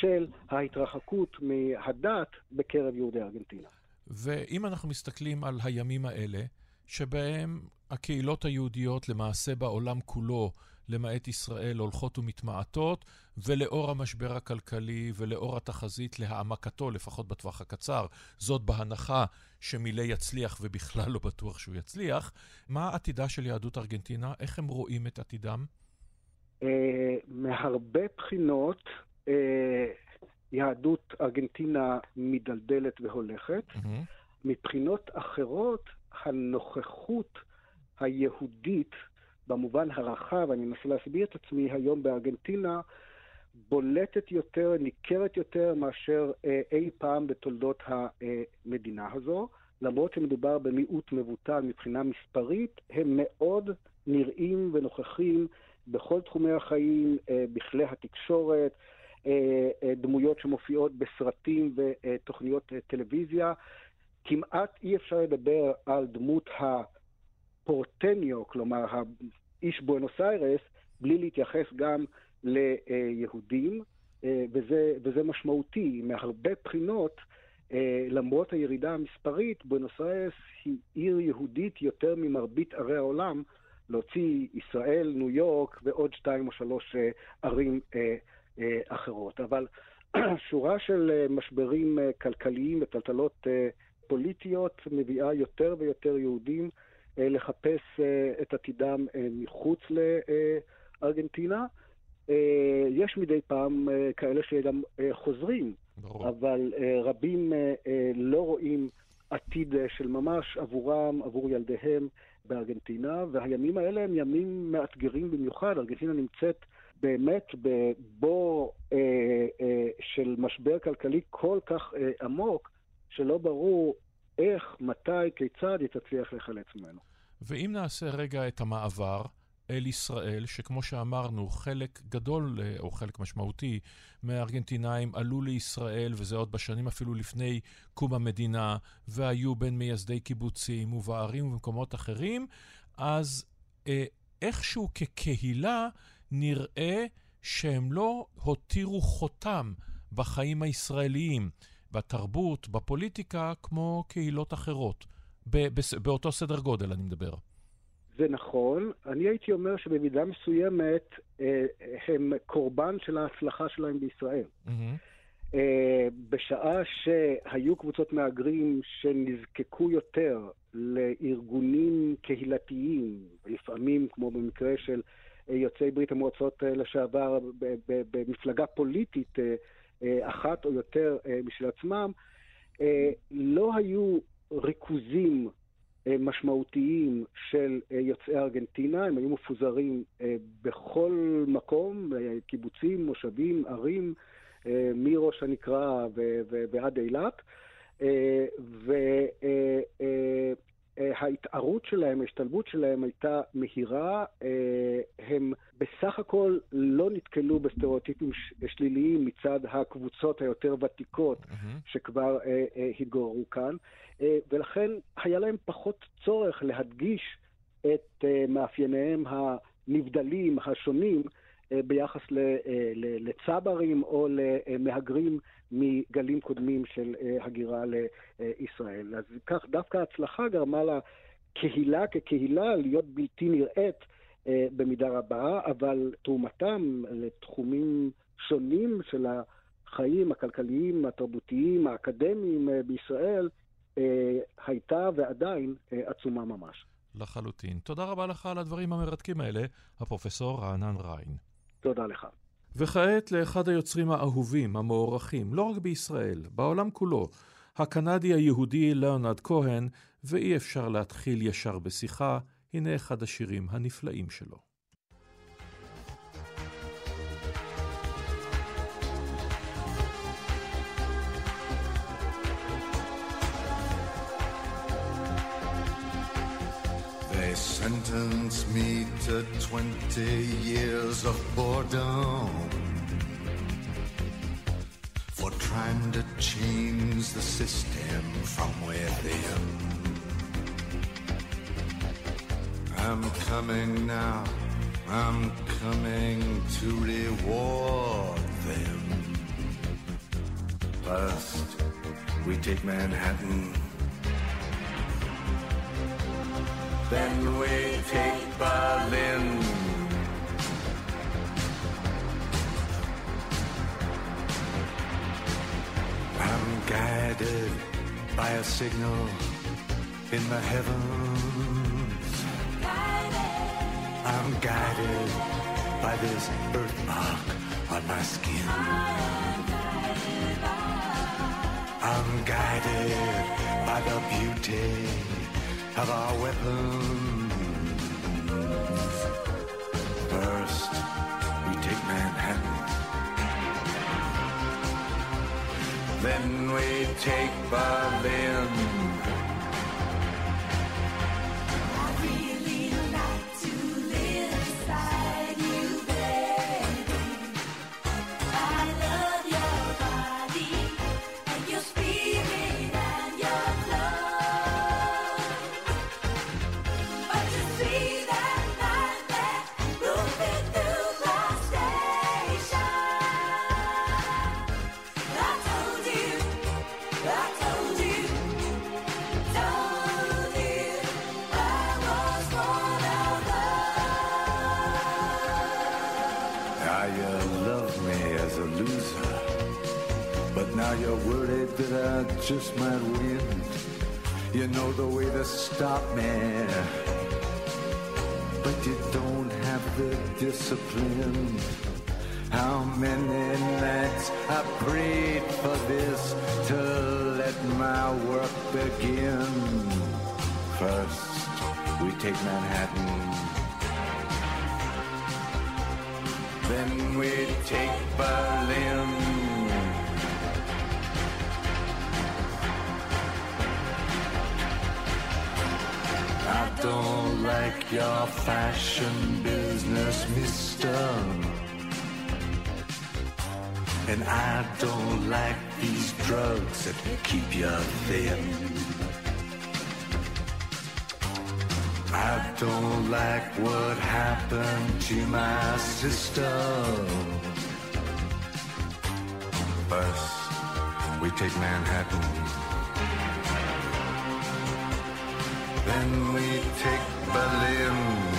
של ההתרחקות מהדת בקרב יהודי ארגנטינה. ואם אנחנו מסתכלים על הימים האלה, שבהם הקהילות היהודיות למעשה בעולם כולו, למעט ישראל, הולכות ומתמעטות, ולאור המשבר הכלכלי ולאור התחזית להעמקתו, לפחות בטווח הקצר, זאת בהנחה שמילי יצליח ובכלל לא בטוח שהוא יצליח, מה עתידה של יהדות ארגנטינה? איך הם רואים את עתידם? אה, מהרבה בחינות אה, יהדות ארגנטינה מדלדלת והולכת. מבחינות אחרות, הנוכחות היהודית, במובן הרחב, אני מנסה להסביר את עצמי, היום בארגנטינה, בולטת יותר, ניכרת יותר מאשר אה, אי פעם בתולדות המדינה הזו. למרות שמדובר במיעוט מבוטל מבחינה מספרית, הם מאוד נראים ונוכחים בכל תחומי החיים, אה, בכלי התקשורת, אה, דמויות שמופיעות בסרטים ותוכניות טלוויזיה. כמעט אי אפשר לדבר על דמות הפורטניו, כלומר האיש בואנוס איירס, בלי להתייחס גם ליהודים, אה, וזה, וזה משמעותי מהרבה בחינות. אה, למרות הירידה המספרית, בואנוס איירס היא עיר יהודית יותר ממרבית ערי העולם, להוציא ישראל, ניו יורק ועוד שתיים או שלוש אה, ערים אחרות. אבל *clears throat* שורה של משברים כלכליים וטלטלות פוליטיות מביאה יותר ויותר יהודים לחפש אה, את עתידם אה, מחוץ לארגנטינה. אה, יש מדי פעם אה, כאלה שגם אה, חוזרים, ברור. אבל אה, רבים אה, אה, לא רואים עתיד אה, של ממש עבורם, עבור ילדיהם בארגנטינה, והימים האלה הם ימים מאתגרים במיוחד. ארגנטינה נמצאת באמת בבור אה, אה, של משבר כלכלי כל כך אה, עמוק, שלא ברור איך, מתי, כיצד היא תצליח להיחלץ ממנו. ואם נעשה רגע את המעבר אל ישראל, שכמו שאמרנו, חלק גדול, אה, או חלק משמעותי, מהארגנטינאים עלו לישראל, וזה עוד בשנים אפילו לפני קום המדינה, והיו בין מייסדי קיבוצים ובערים ובמקומות אחרים, אז אה, איכשהו כקהילה נראה שהם לא הותירו חותם בחיים הישראליים, בתרבות, בפוליטיקה, כמו קהילות אחרות. באותו סדר גודל אני מדבר. זה נכון. אני הייתי אומר שבמידה מסוימת אה, הם קורבן של ההצלחה שלהם בישראל. Mm-hmm. בשעה שהיו קבוצות מהגרים שנזקקו יותר לארגונים קהילתיים, לפעמים, כמו במקרה של יוצאי ברית המועצות לשעבר, במפלגה פוליטית אחת או יותר משל עצמם, לא היו ריכוזים אה, משמעותיים של אה, יוצאי ארגנטינה, הם היו מפוזרים אה, בכל מקום, קיבוצים, מושבים, ערים, מראש הנקרה ועד אילת. וההתערות שלהם, ההשתלבות שלהם הייתה מהירה. הם בסך הכל לא נתקלו בסטריאוטיפים שליליים מצד הקבוצות היותר ותיקות. שכבר התגוררו כאן. אה, ולכן היה להם פחות צורך להדגיש את אה, מאפייניהם הנבדלים, השונים, אה, ביחס לצברים או למהגרים מגלים קודמים של הגירה לישראל. אז כך דווקא ההצלחה גרמה לקהילה כקהילה להיות בלתי נראית במידה רבה, אבל תרומתם לתחומים שונים של החיים הכלכליים, התרבותיים, האקדמיים בישראל, אה, הייתה ועדיין אה, עצומה ממש. לחלוטין. תודה רבה לך על הדברים המרתקים האלה, הפרופסור רענן ריין. תודה לך. וכעת לאחד היוצרים האהובים, המוערכים, לא רק בישראל, בעולם כולו, הקנדי היהודי ליאונרד כהן, ואי אפשר להתחיל ישר בשיחה, הנה אחד השירים הנפלאים שלו. Sentenced me to 20 years of boredom for trying to change the system from within. I'm coming now, I'm coming to reward them. First, we take Manhattan Then we take Berlin. I'm guided by a signal in the heavens. I'm guided by this birthmark on my skin. I'm guided by the beauty of our weapons. First, we take Manhattan. Then we take Berlin. Know the way to stop me. But you don't have the discipline. How many nights I prayed for this to let my work begin. First, we take Manhattan. Like your fashion business, mister. And I don't like these drugs that keep you thin. I don't like what happened to my sister. First, we take Manhattan. Then we take Berlin.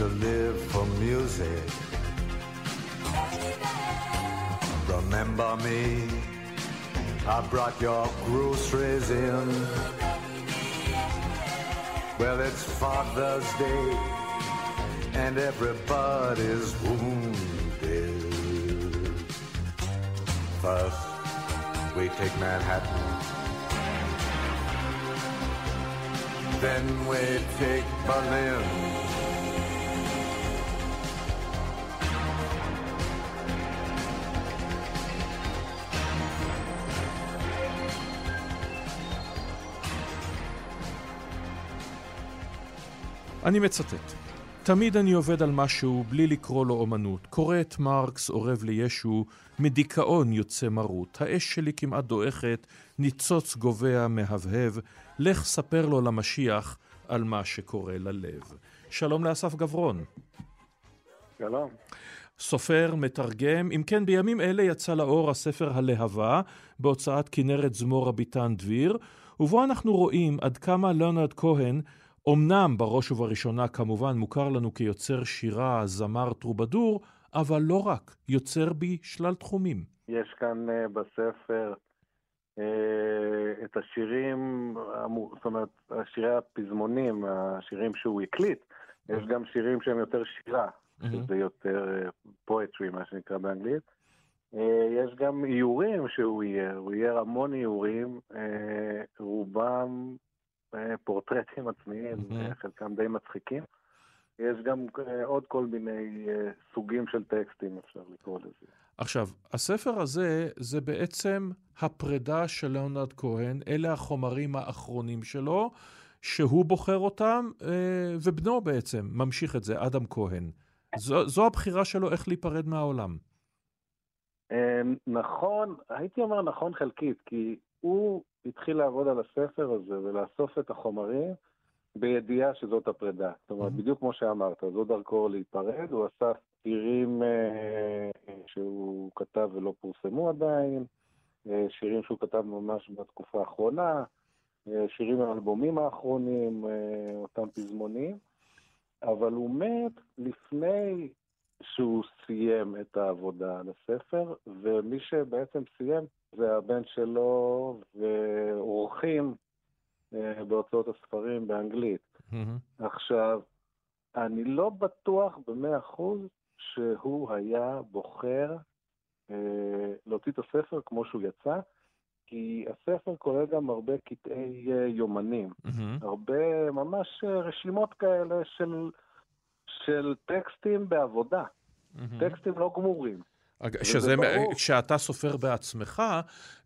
To live for music. Remember me. I brought your groceries in. Well, it's Father's Day, and everybody's wounded. First, we take Manhattan. then we take Berlin. אני מצטט: תמיד אני עובד על משהו בלי לקרוא לו אומנות. קורא את מרקס, אורב לישו, מדיכאון יוצא מרות. האש שלי כמעט דועכת, ניצוץ גובע, מהבהב. לך ספר לו למשיח על מה שקורה ללב. שלום לאסף גברון. שלום. סופר, מתרגם. אם כן, בימים אלה יצא לאור הספר הלהבה בהוצאת כנרת זמור הביטן דביר, ובו אנחנו רואים עד כמה ליאונרד כהן, אמנם בראש ובראשונה כמובן מוכר לנו כיוצר שירה, זמר, טרובדור, אבל לא רק, יוצר בי שלל תחומים. יש כאן uh, בספר אה, את השירים, זאת אומרת, שירי הפזמונים, השירים שהוא הקליט, יש גם שירים שהם יותר שירה, שזה יותר פואטרי, מה שנקרא באנגלית. אה, יש גם איורים שהוא אייר, הוא אייר המון איורים, אה, רובם פורטרטים עצמיים, חלקם די מצחיקים. יש גם עוד כל מיני סוגים של טקסטים, אפשר לקרוא לזה. עכשיו, הספר הזה זה בעצם הפרידה של ליאונרד כהן, אלה החומרים האחרונים שלו, שהוא בוחר אותם, אה, ובנו בעצם ממשיך את זה, אדם כהן. זו, זו הבחירה שלו איך להיפרד מהעולם. אה, נכון, הייתי אומר נכון חלקית, כי הוא התחיל לעבוד על הספר הזה ולאסוף את החומרים בידיעה שזאת הפרידה. זאת אומרת, mm-hmm. בדיוק כמו שאמרת, זו דרכו להיפרד, הוא אסף שירים אה, שהוא כתב ולא פורסמו עדיין, אה, שירים שהוא כתב ממש בתקופה האחרונה, אה, שירים מהאלבומים האחרונים, אותם פזמונים, אבל הוא מת לפני שהוא סיים את העבודה על הספר, ומי שבעצם סיים זה הבן שלו ואורחים בהוצאות הספרים באנגלית. Mm-hmm. עכשיו, אני לא בטוח במאה אחוז שהוא היה בוחר אה, להוציא את הספר כמו שהוא יצא, כי הספר כולל גם הרבה קטעי אה, יומנים, mm-hmm. הרבה ממש אה, רשימות כאלה של, של טקסטים בעבודה, mm-hmm. טקסטים לא גמורים. שזה, כשאתה סופר בעצמך,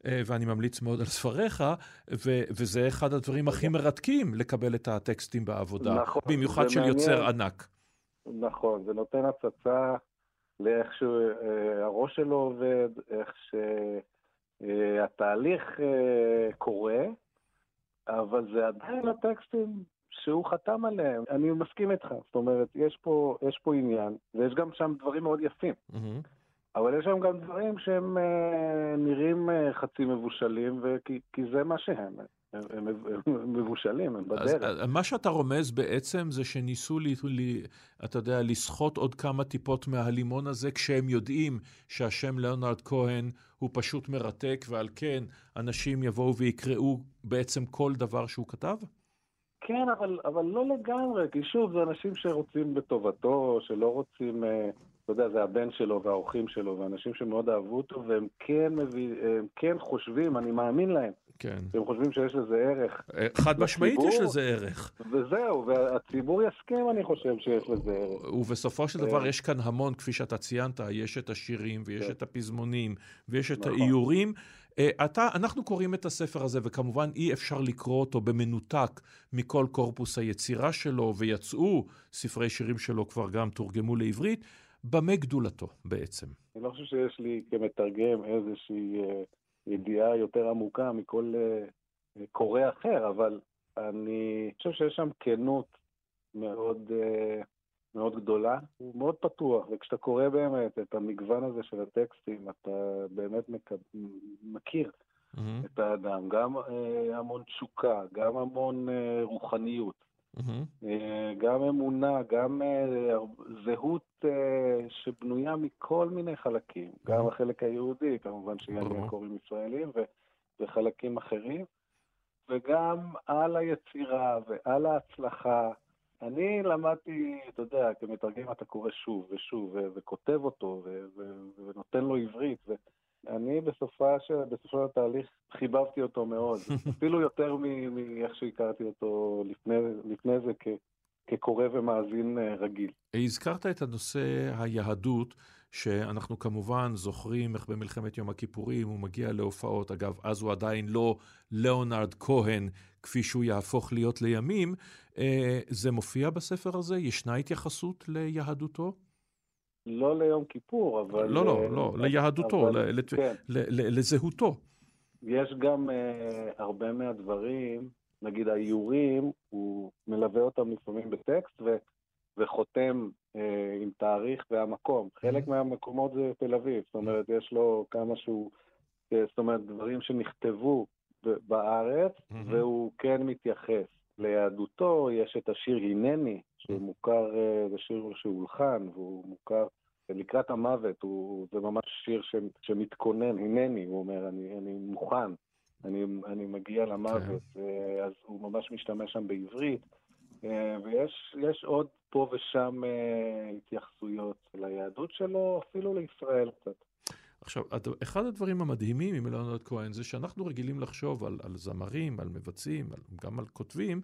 אה, ואני ממליץ מאוד על ספריך, ו, וזה אחד הדברים הכי מרתקים, לקבל את הטקסטים בעבודה, נכון, במיוחד של מעניין. יוצר ענק. נכון, זה נותן הצצה לאיך שהראש שלו עובד, איך שהתהליך אה, קורה, אבל זה עדיין הטקסטים שהוא חתם עליהם. אני מסכים איתך, זאת אומרת, יש פה, יש פה עניין, ויש גם שם דברים מאוד יפים. Mm-hmm. אבל יש שם גם דברים שהם אה, נראים אה, חצי מבושלים, וכי, כי זה מה שהם. הם, הם, הם מבושלים, הם בדרך. אז אה, מה שאתה רומז בעצם זה שניסו, לי, לי, אתה יודע, לסחוט עוד כמה טיפות מהלימון הזה, כשהם יודעים שהשם ליאונרד כהן הוא פשוט מרתק, ועל כן אנשים יבואו ויקראו בעצם כל דבר שהוא כתב? כן, אבל, אבל לא לגמרי, כי שוב, זה אנשים שרוצים בטובתו, שלא רוצים... אתה יודע, זה הבן שלו והאורחים שלו, ואנשים שמאוד אהבו אותו, והם כן, מביא, הם כן חושבים, אני מאמין להם. כן. הם חושבים שיש לזה ערך. אה, חד משמעית יש לזה ערך. וזהו, והציבור יסכים, אני חושב, שיש לזה ערך. ובסופו של דבר אה. יש כאן המון, כפי שאתה ציינת, יש את השירים, ויש כן. את הפזמונים, ויש את נכון. האיורים. אה, אתה, אנחנו קוראים את הספר הזה, וכמובן אי אפשר לקרוא אותו במנותק מכל קורפוס היצירה שלו, ויצאו ספרי שירים שלו כבר גם תורגמו לעברית. במה גדולתו בעצם? אני לא חושב שיש לי כמתרגם איזושהי אה, ידיעה יותר עמוקה מכל אה, קורא אחר, אבל אני חושב שיש שם כנות מאוד, אה, מאוד גדולה. הוא מאוד פתוח, וכשאתה קורא באמת את המגוון הזה של הטקסטים, אתה באמת מקב... מכיר mm-hmm. את האדם. גם המון תשוקה, גם המון רוחניות. Mm-hmm. גם אמונה, גם אה, זהות אה, שבנויה מכל מיני חלקים. גם החלק היהודי, כמובן שיהיה mm-hmm. קוראים ישראלים, וחלקים אחרים, וגם על היצירה ועל ההצלחה. אני למדתי, אתה יודע, כמתרגם אתה קורא שוב ושוב, וכותב אותו, ונותן לו עברית, אני בסופה של, בסופו של התהליך חיבבתי אותו מאוד, *laughs* אפילו יותר מאיך שהכרתי אותו לפני, לפני זה כ, כקורא ומאזין אה, רגיל. הזכרת את הנושא היהדות, שאנחנו כמובן זוכרים איך במלחמת יום הכיפורים הוא מגיע להופעות, אגב, אז הוא עדיין לא ליאונרד כהן, כפי שהוא יהפוך להיות לימים. אה, זה מופיע בספר הזה? ישנה התייחסות ליהדותו? לא ליום כיפור, אבל... לא, לא, לא, אבל, ליהדותו, אבל, ל, כן. לזהותו. יש גם uh, הרבה מהדברים, נגיד האיורים, הוא מלווה אותם לפעמים בטקסט ו, וחותם uh, עם תאריך והמקום. חלק מהמקומות זה תל אביב, זאת אומרת, יש לו כמה שהוא, uh, זאת אומרת, דברים שנכתבו בארץ, והוא כן מתייחס. ליהדותו יש את השיר הנני, שהוא מוכר, זה שיר שהולחן, והוא מוכר לקראת המוות, הוא, זה ממש שיר ש, שמתכונן, הנני, הוא אומר, אני, אני מוכן, אני, אני מגיע למוות, כן. אז הוא ממש משתמש שם בעברית, אה, ויש עוד פה ושם אה, התייחסויות ליהדות שלו, אפילו לישראל קצת. עכשיו, אחד הדברים המדהימים עם אלונת כהן זה שאנחנו רגילים לחשוב על, על זמרים, על מבצעים, על, גם על כותבים,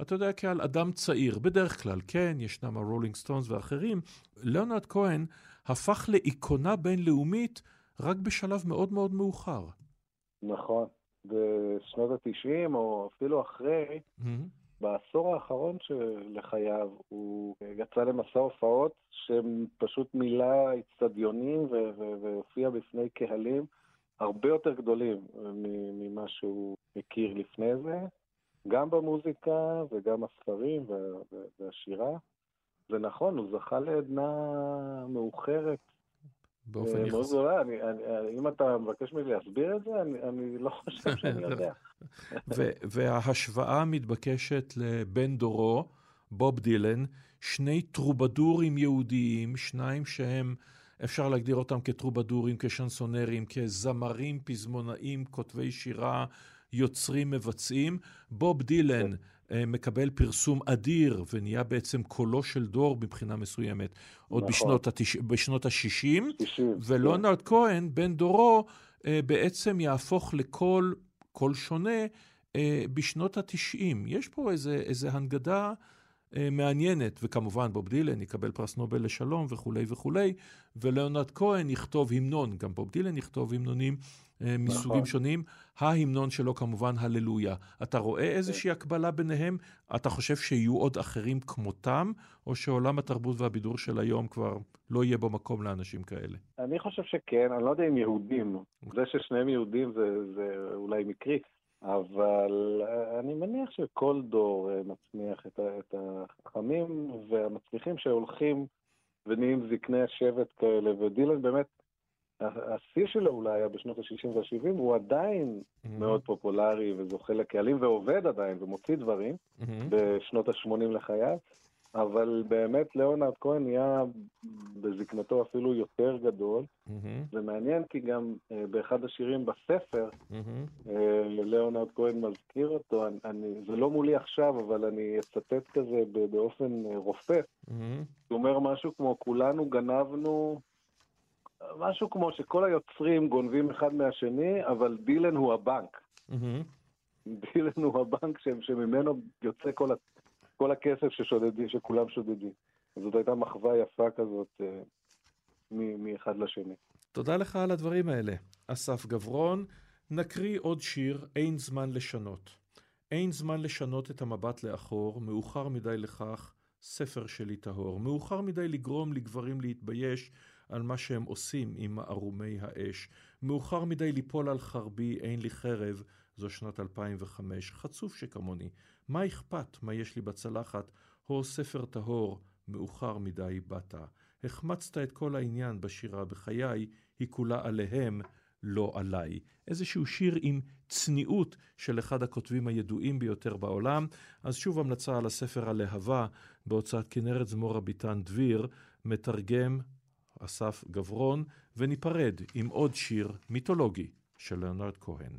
אתה יודע, כעל אדם צעיר. בדרך כלל, כן, ישנם הרולינג סטונס ואחרים. ליאונרד כהן הפך לאיקונה בינלאומית רק בשלב מאוד מאוד מאוחר. נכון. בשנות ה-90, או אפילו אחרי, mm-hmm. בעשור האחרון לחייו הוא יצא למסע הופעות שפשוט מילא אצטדיונים והופיע בפני קהלים הרבה יותר גדולים ממה שהוא הכיר לפני זה, גם במוזיקה וגם הספרים והשירה. ונכון, הוא זכה לעדנה מאוחרת. באופן יחסי. מאוד אני, אני, אם אתה מבקש ממני להסביר את זה, אני, אני לא חושב *laughs* שאני יודע. וההשוואה מתבקשת לבן דורו, בוב דילן, שני טרובדורים יהודיים, שניים שהם, אפשר להגדיר אותם כטרובדורים, כשנסונרים, כזמרים, פזמונאים, כותבי שירה, יוצרים, מבצעים. בוב דילן, כן. מקבל פרסום אדיר ונהיה בעצם קולו של דור מבחינה מסוימת, עוד נכון. בשנות, התש... בשנות ה-60, ולונרד כן. כהן, בן דורו, אה, בעצם יהפוך לקול, קול שונה אה, בשנות ה-90. יש פה איזה, איזה הנגדה מעניינת, וכמובן בוב דילן יקבל פרס נובל לשלום וכולי וכולי, ולאונרד כהן יכתוב המנון, גם בוב דילן יכתוב המנונים אה, מסוגים נכון. שונים. ההמנון שלו כמובן הללויה. אתה רואה איזושהי הקבלה ביניהם? אתה חושב שיהיו עוד אחרים כמותם, או שעולם התרבות והבידור של היום כבר לא יהיה בו מקום לאנשים כאלה? אני חושב שכן, אני לא יודע אם יהודים. זה ששניהם יהודים זה, זה אולי מקרי, אבל אה, אני מניח שכל דור אה, מצמיח את החכמים והמצליחים שהולכים ונהיים זקני השבט כאלה, ודילן באמת, השיא שלו אולי היה בשנות ה-60 וה-70, הוא עדיין mm-hmm. מאוד פופולרי וזוכה לקהלים ועובד עדיין ומוציא דברים mm-hmm. בשנות ה-80 לחייו. אבל באמת ליאונרד כהן נהיה בזקנתו אפילו יותר גדול. Mm-hmm. זה מעניין כי גם uh, באחד השירים בספר, mm-hmm. uh, ליאונרד כהן מזכיר אותו, אני, אני, זה לא מולי עכשיו, אבל אני אצטט כזה באופן uh, רופף. Mm-hmm. הוא אומר משהו כמו, כולנו גנבנו, משהו כמו שכל היוצרים גונבים אחד מהשני, אבל דילן הוא הבנק. Mm-hmm. דילן הוא הבנק שממנו יוצא כל, כל הכסף ששודדים, שכולם שודדים. זאת הייתה מחווה יפה כזאת אה, מאחד לשני. תודה לך על הדברים האלה. אסף גברון, נקריא עוד שיר, אין זמן לשנות. אין זמן לשנות את המבט לאחור, מאוחר מדי לכך, ספר שלי טהור. מאוחר מדי לגרום לגברים להתבייש על מה שהם עושים עם ערומי האש. מאוחר מדי ליפול על חרבי, אין לי חרב, זו שנת 2005. חצוף שכמוני. מה אכפת מה יש לי בצלחת, הו ספר טהור, מאוחר מדי באת. החמצת את כל העניין בשירה בחיי, היא כולה עליהם, לא עליי. איזשהו שיר עם צניעות של אחד הכותבים הידועים ביותר בעולם. אז שוב המלצה על הספר הלהבה בהוצאת כנרת זמור הביטן דביר, מתרגם אסף גברון, וניפרד עם עוד שיר מיתולוגי של ליאונרד כהן.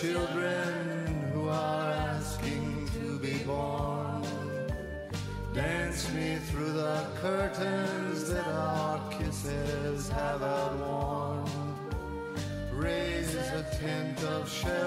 Children who are asking to be born. Dance me through the curtains that our kisses have outworn. Raise a tent of shelter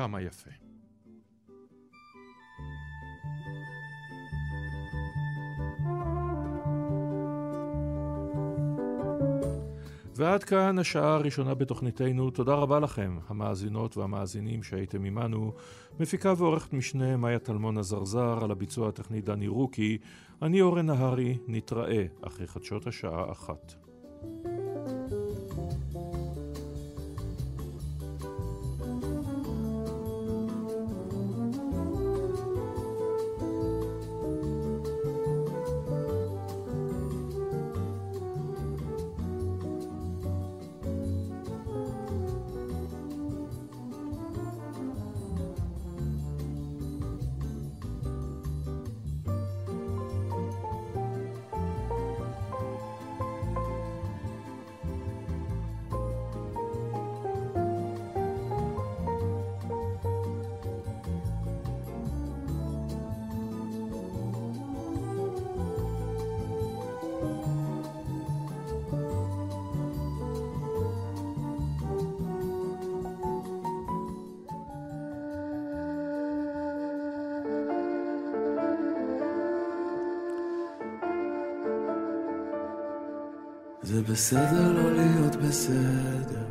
כמה יפה. ועד כאן השעה הראשונה בתוכניתנו. תודה רבה לכם, המאזינות והמאזינים שהייתם עמנו. מפיקה ועורכת משנה מאיה טלמון עזרזר, על הביצוע הטכני דני רוקי. אני אורן נהרי, נתראה אחרי חדשות השעה אחת. בסדר לא להיות בסדר,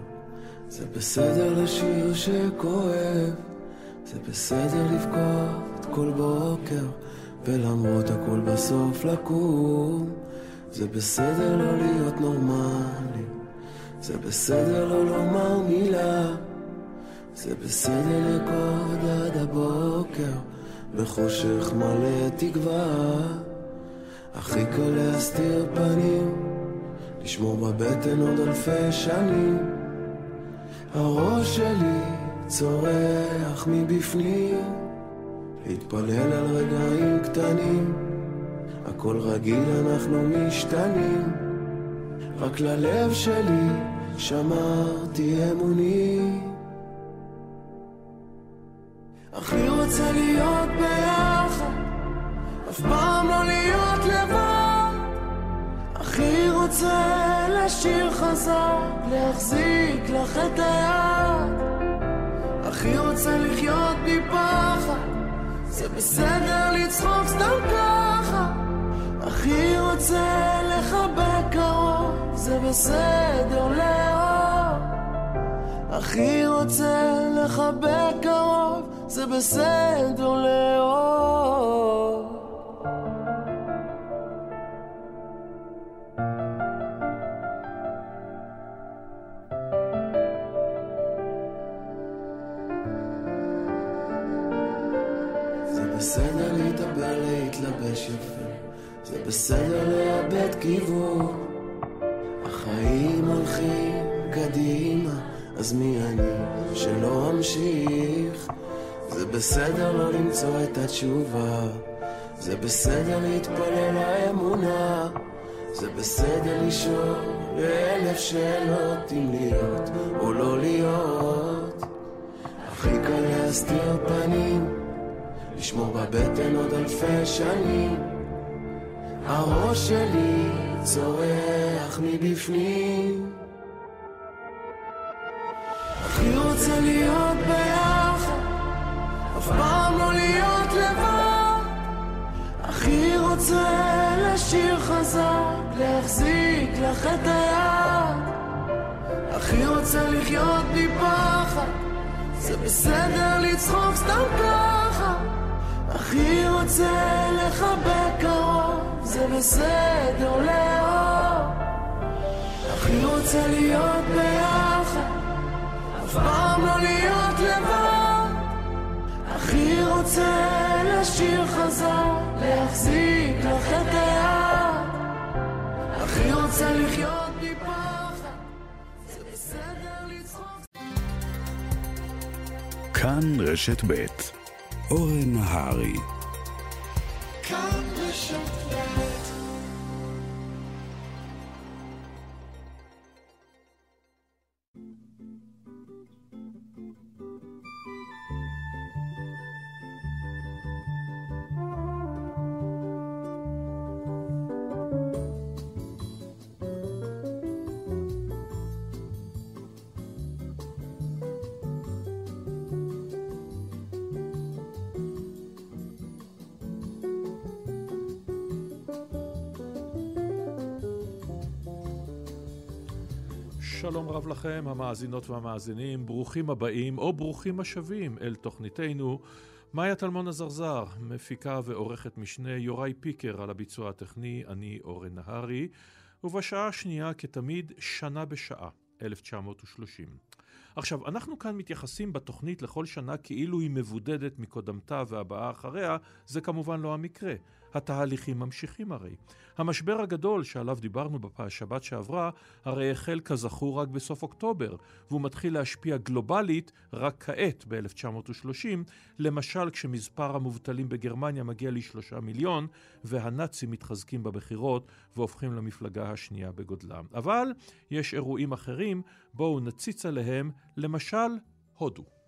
זה בסדר לשיר שכואב, זה בסדר לבכות כל בוקר, ולמרות הכל בסוף לקום. זה בסדר לא להיות נורמלי, זה בסדר לא לומר מילה, זה בסדר לקוד עד הבוקר, בחושך מלא תקווה. הכי קל להסתיר פנים, לשמור בבטן עוד אלפי שנים. הראש שלי צורח מבפנים, להתפלל על רגעים קטנים. הכל רגיל, אנחנו משתנים. רק ללב שלי שמרתי אמונים. הכי רוצה להיות ביחד, אף פעם לא להיות. הכי רוצה לשיר חזק, להחזיק לך את היד. הכי רוצה לחיות מפחד, זה בסדר לצחוק סתם ככה. הכי רוצה לחבק קרוב, זה בסדר לאהוב. הכי רוצה לחבק קרוב, זה בסדר לאהוב. בסדר לאבד כיוון. החיים הולכים קדימה, אז מי אני שלא אמשיך? זה בסדר לא למצוא את התשובה, זה בסדר להתפלל לאמונה, זה בסדר לשאול אלף שאלות אם להיות או לא להיות. הכי קל להסתיר פנים, לשמור בבטן עוד אלפי שנים. הראש שלי צורח מבפנים. הכי רוצה להיות ביחד, אף פעם לא להיות לבד. הכי רוצה לשיר חזק, להחזיק לך את היד. הכי רוצה לחיות מפחד, זה בסדר לצחוק סתם ככה. הכי רוצה לחבק קרוב, זה בסדר לאהוב, הכי רוצה להיות ביחד, אף פעם לא להיות לבד, רוצה לשיר חזר, להחזיק לך את היד, הכי רוצה לחיות זה כאן רשת ב' אורן נהרי. כאן לכם, המאזינות והמאזינים, ברוכים הבאים או ברוכים השבים אל תוכניתנו. מאיה טלמון עזרזר, מפיקה ועורכת משנה, יוראי פיקר על הביצוע הטכני, אני אורן נהרי, ובשעה השנייה, כתמיד, שנה בשעה, 1930. עכשיו, אנחנו כאן מתייחסים בתוכנית לכל שנה כאילו היא מבודדת מקודמתה והבאה אחריה, זה כמובן לא המקרה. התהליכים ממשיכים הרי. המשבר הגדול שעליו דיברנו בשבת שעברה, הרי החל כזכור רק בסוף אוקטובר, והוא מתחיל להשפיע גלובלית רק כעת, ב-1930, למשל כשמספר המובטלים בגרמניה מגיע לשלושה מיליון, והנאצים מתחזקים בבחירות והופכים למפלגה השנייה בגודלם. אבל יש אירועים אחרים, בואו נציץ עליהם, למשל, הודו.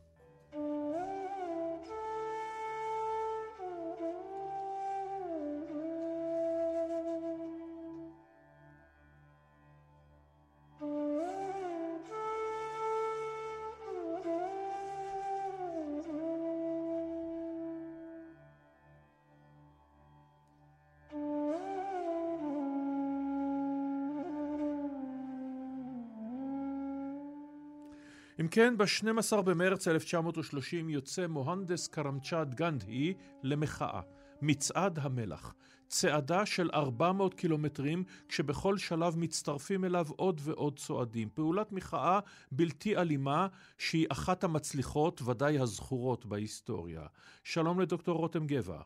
כן, ב-12 במרץ 1930 יוצא מוהנדס קרמצ'אד גנדי למחאה, מצעד המלח. צעדה של 400 קילומטרים, כשבכל שלב מצטרפים אליו עוד ועוד צועדים. פעולת מחאה בלתי אלימה, שהיא אחת המצליחות, ודאי הזכורות בהיסטוריה. שלום לדוקטור רותם גבע.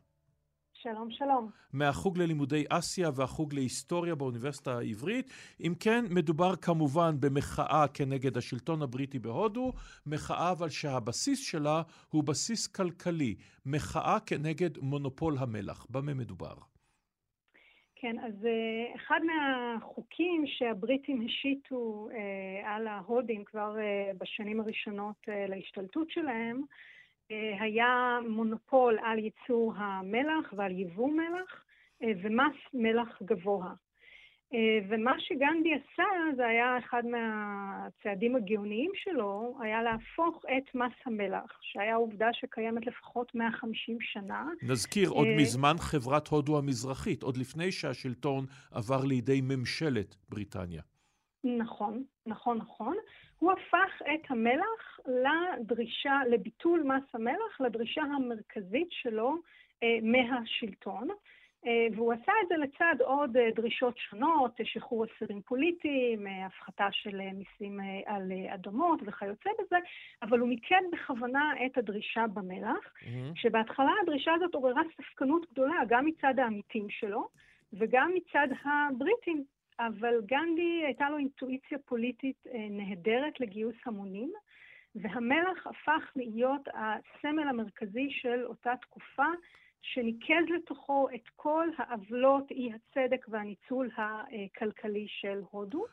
שלום, שלום. מהחוג ללימודי אסיה והחוג להיסטוריה באוניברסיטה העברית. אם כן, מדובר כמובן במחאה כנגד השלטון הבריטי בהודו, מחאה אבל שהבסיס שלה הוא בסיס כלכלי, מחאה כנגד מונופול המלח. במה מדובר? כן, אז uh, אחד מהחוקים שהבריטים השיתו uh, על ההודים כבר uh, בשנים הראשונות להשתלטות שלהם, אה, היה מונופול על ייצור המלח ועל יבוא מלח אה, ומס מלח גבוה. אה, ומה שגנדי עשה, זה היה אחד מהצעדים הגאוניים שלו, היה להפוך את מס המלח, שהיה עובדה שקיימת לפחות 150 שנה. נזכיר, עוד מזמן חברת הודו המזרחית, עוד לפני שהשלטון עבר לידי ממשלת בריטניה. נכון, נכון, נכון. הוא הפך את המלח לדרישה, לביטול מס המלח, לדרישה המרכזית שלו אה, מהשלטון. אה, והוא עשה את זה לצד עוד אה, דרישות שונות, שחרור אסירים פוליטיים, אה, הפחתה של אה, מיסים אה, על אה, אדמות וכיוצא בזה, אבל הוא מיקד בכוונה את הדרישה במלח, mm-hmm. שבהתחלה הדרישה הזאת עוררה ספקנות גדולה, גם מצד העמיתים שלו וגם מצד הבריטים, אבל גנדי הייתה לו אינטואיציה פוליטית אה, נהדרת לגיוס המונים, והמלח הפך להיות הסמל המרכזי של אותה תקופה, שניקז לתוכו את כל העוולות, אי הצדק והניצול הכלכלי של הודו,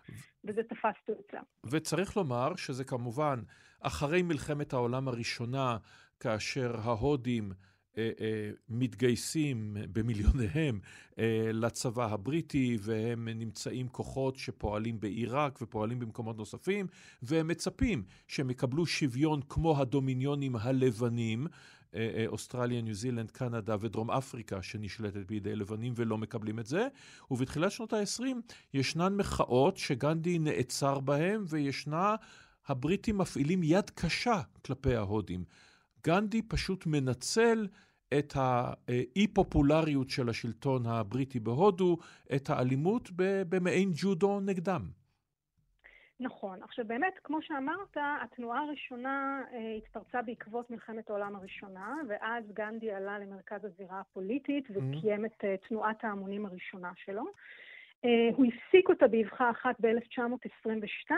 וזה תפס תאוצה. וצריך לומר שזה כמובן אחרי מלחמת העולם הראשונה, כאשר ההודים מתגייסים במיליוניהם אה, לצבא הבריטי, והם נמצאים כוחות שפועלים בעיראק ופועלים במקומות נוספים, והם מצפים שהם יקבלו שוויון כמו הדומיניונים הלבנים, אוסטרליה, ניו זילנד, קנדה ודרום אפריקה שנשלטת בידי לבנים ולא מקבלים את זה. ובתחילת שנות ה-20 ישנן מחאות שגנדי נעצר בהן וישנה, הבריטים מפעילים יד קשה כלפי ההודים. גנדי פשוט מנצל את האי-פופולריות של השלטון הבריטי בהודו, את האלימות במעין ג'ודו נגדם. נכון. עכשיו באמת, כמו שאמרת, התנועה הראשונה אה, התפרצה בעקבות מלחמת העולם הראשונה, ואז גנדי עלה למרכז הזירה הפוליטית וקיים mm-hmm. את אה, תנועת ההמונים הראשונה שלו. הוא הפסיק אותה באבחה אחת ב-1922,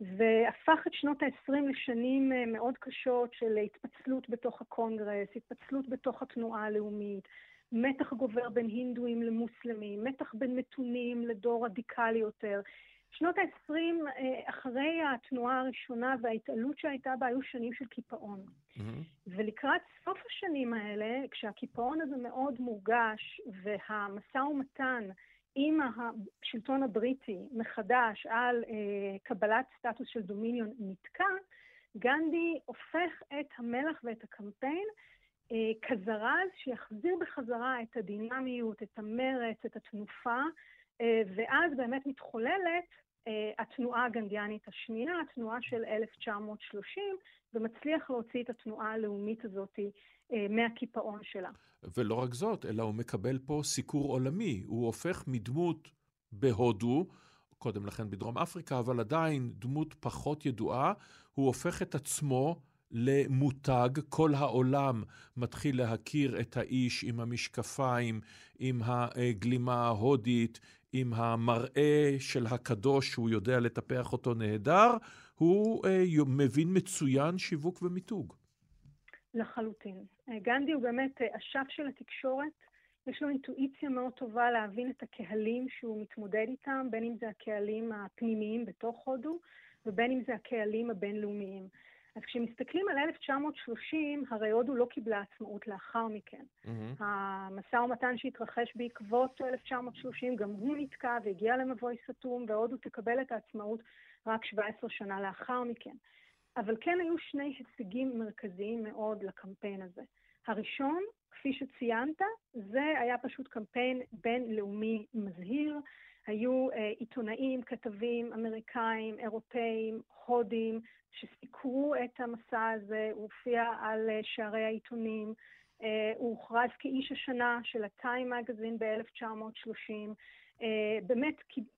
והפך את שנות ה-20 לשנים מאוד קשות של התפצלות בתוך הקונגרס, התפצלות בתוך התנועה הלאומית, מתח גובר בין הינדואים למוסלמים, מתח בין מתונים לדור רדיקלי יותר. שנות ה-20, אחרי התנועה הראשונה וההתעלות שהייתה בה, היו שנים של קיפאון. מממ-הממ. ולקראת סוף השנים האלה, כשהקיפאון הזה מאוד מורגש, והמשא ומתן עם השלטון הבריטי מחדש על אה, קבלת סטטוס של דומיניון נתקע, גנדי הופך את המלח ואת הקמפיין אה, כזרז שיחזיר בחזרה את הדינמיות, את המרץ, את התנופה, אה, ואז באמת מתחוללת אה, התנועה הגנדיאנית השנייה, התנועה של 1930, ומצליח להוציא את התנועה הלאומית הזאת מהקיפאון שלה. ולא רק זאת, אלא הוא מקבל פה סיקור עולמי. הוא הופך מדמות בהודו, קודם לכן בדרום אפריקה, אבל עדיין דמות פחות ידועה, הוא הופך את עצמו למותג, כל העולם מתחיל להכיר את האיש עם המשקפיים, עם הגלימה ההודית, עם המראה של הקדוש שהוא יודע לטפח אותו נהדר, הוא אה, מבין מצוין שיווק ומיתוג. לחלוטין. גנדי הוא באמת אה, אשף של התקשורת, יש לו אינטואיציה מאוד טובה להבין את הקהלים שהוא מתמודד איתם, בין אם זה הקהלים הפנימיים בתוך הודו, ובין אם זה הקהלים הבינלאומיים. אז כשמסתכלים על 1930, הרי הודו לא קיבלה עצמאות לאחר מכן. Mm-hmm. המשא ומתן שהתרחש בעקבות 1930, גם הוא נתקע והגיע למבוי סתום, והודו תקבל את העצמאות רק 17 שנה לאחר מכן. אבל כן היו שני הישגים מרכזיים מאוד לקמפיין הזה. הראשון, כפי שציינת, זה היה פשוט קמפיין בינלאומי מזהיר. היו uh, עיתונאים, כתבים אמריקאים, אירופאים, הודים, שסיקרו את המסע הזה, הוא הופיע על uh, שערי העיתונים, uh, הוא הוכרז כאיש השנה של הטיים מגזין ב-1930. Uh, באמת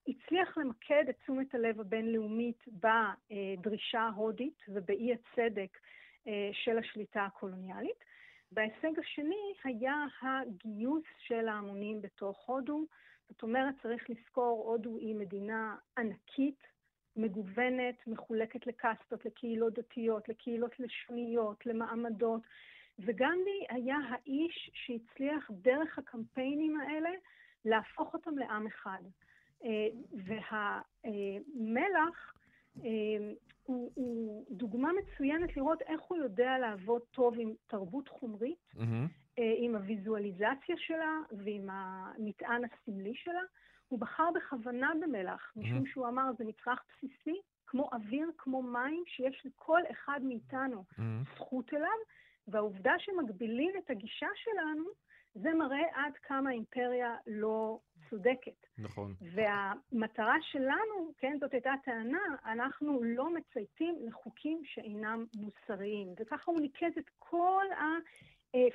הצליח למקד את תשומת הלב הבינלאומית בדרישה ההודית ובאי הצדק uh, של השליטה הקולוניאלית. וההישג השני היה הגיוס של ההמונים בתוך הודו. זאת אומרת, צריך לזכור, הודו היא מדינה ענקית, מגוונת, מחולקת לקסטות, לקהילות דתיות, לקהילות לשוניות, למעמדות, וגנדי היה האיש שהצליח דרך הקמפיינים האלה להפוך אותם לעם אחד. אה, והמלח אה, הוא, הוא דוגמה מצוינת לראות איך הוא יודע לעבוד טוב עם תרבות חומרית, mm-hmm. עם הוויזואליזציה שלה ועם המטען הסמלי שלה. הוא בחר בכוונה במלח, mm-hmm. משום שהוא אמר, זה מצרך בסיסי, כמו אוויר, כמו מים, שיש לכל אחד מאיתנו mm-hmm. זכות אליו, והעובדה שמגבילים את הגישה שלנו, זה מראה עד כמה האימפריה לא צודקת. נכון. והמטרה שלנו, כן, זאת הייתה הטענה, אנחנו לא מצייתים לחוקים שאינם מוסריים. וככה הוא ניקז את כל ה...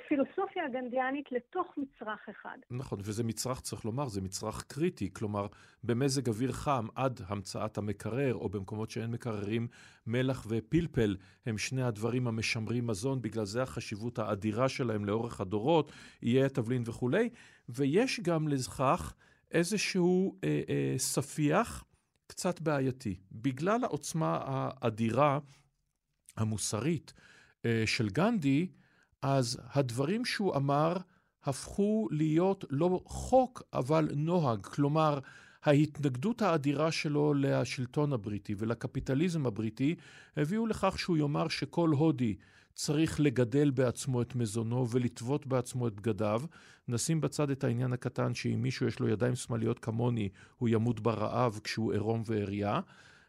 פילוסופיה הגנדיאנית לתוך מצרך אחד. נכון, וזה מצרך, צריך לומר, זה מצרך קריטי. כלומר, במזג אוויר חם, עד המצאת המקרר, או במקומות שאין מקררים, מלח ופלפל הם שני הדברים המשמרים מזון, בגלל זה החשיבות האדירה שלהם לאורך הדורות, איי התבלין וכולי. ויש גם לכך איזשהו אה, אה, ספיח קצת בעייתי. בגלל העוצמה האדירה המוסרית אה, של גנדי, אז הדברים שהוא אמר הפכו להיות לא חוק, אבל נוהג. כלומר, ההתנגדות האדירה שלו לשלטון הבריטי ולקפיטליזם הבריטי הביאו לכך שהוא יאמר שכל הודי צריך לגדל בעצמו את מזונו ולטוות בעצמו את בגדיו. נשים בצד את העניין הקטן שאם מישהו יש לו ידיים שמאליות כמוני, הוא ימות ברעב כשהוא עירום ועריה.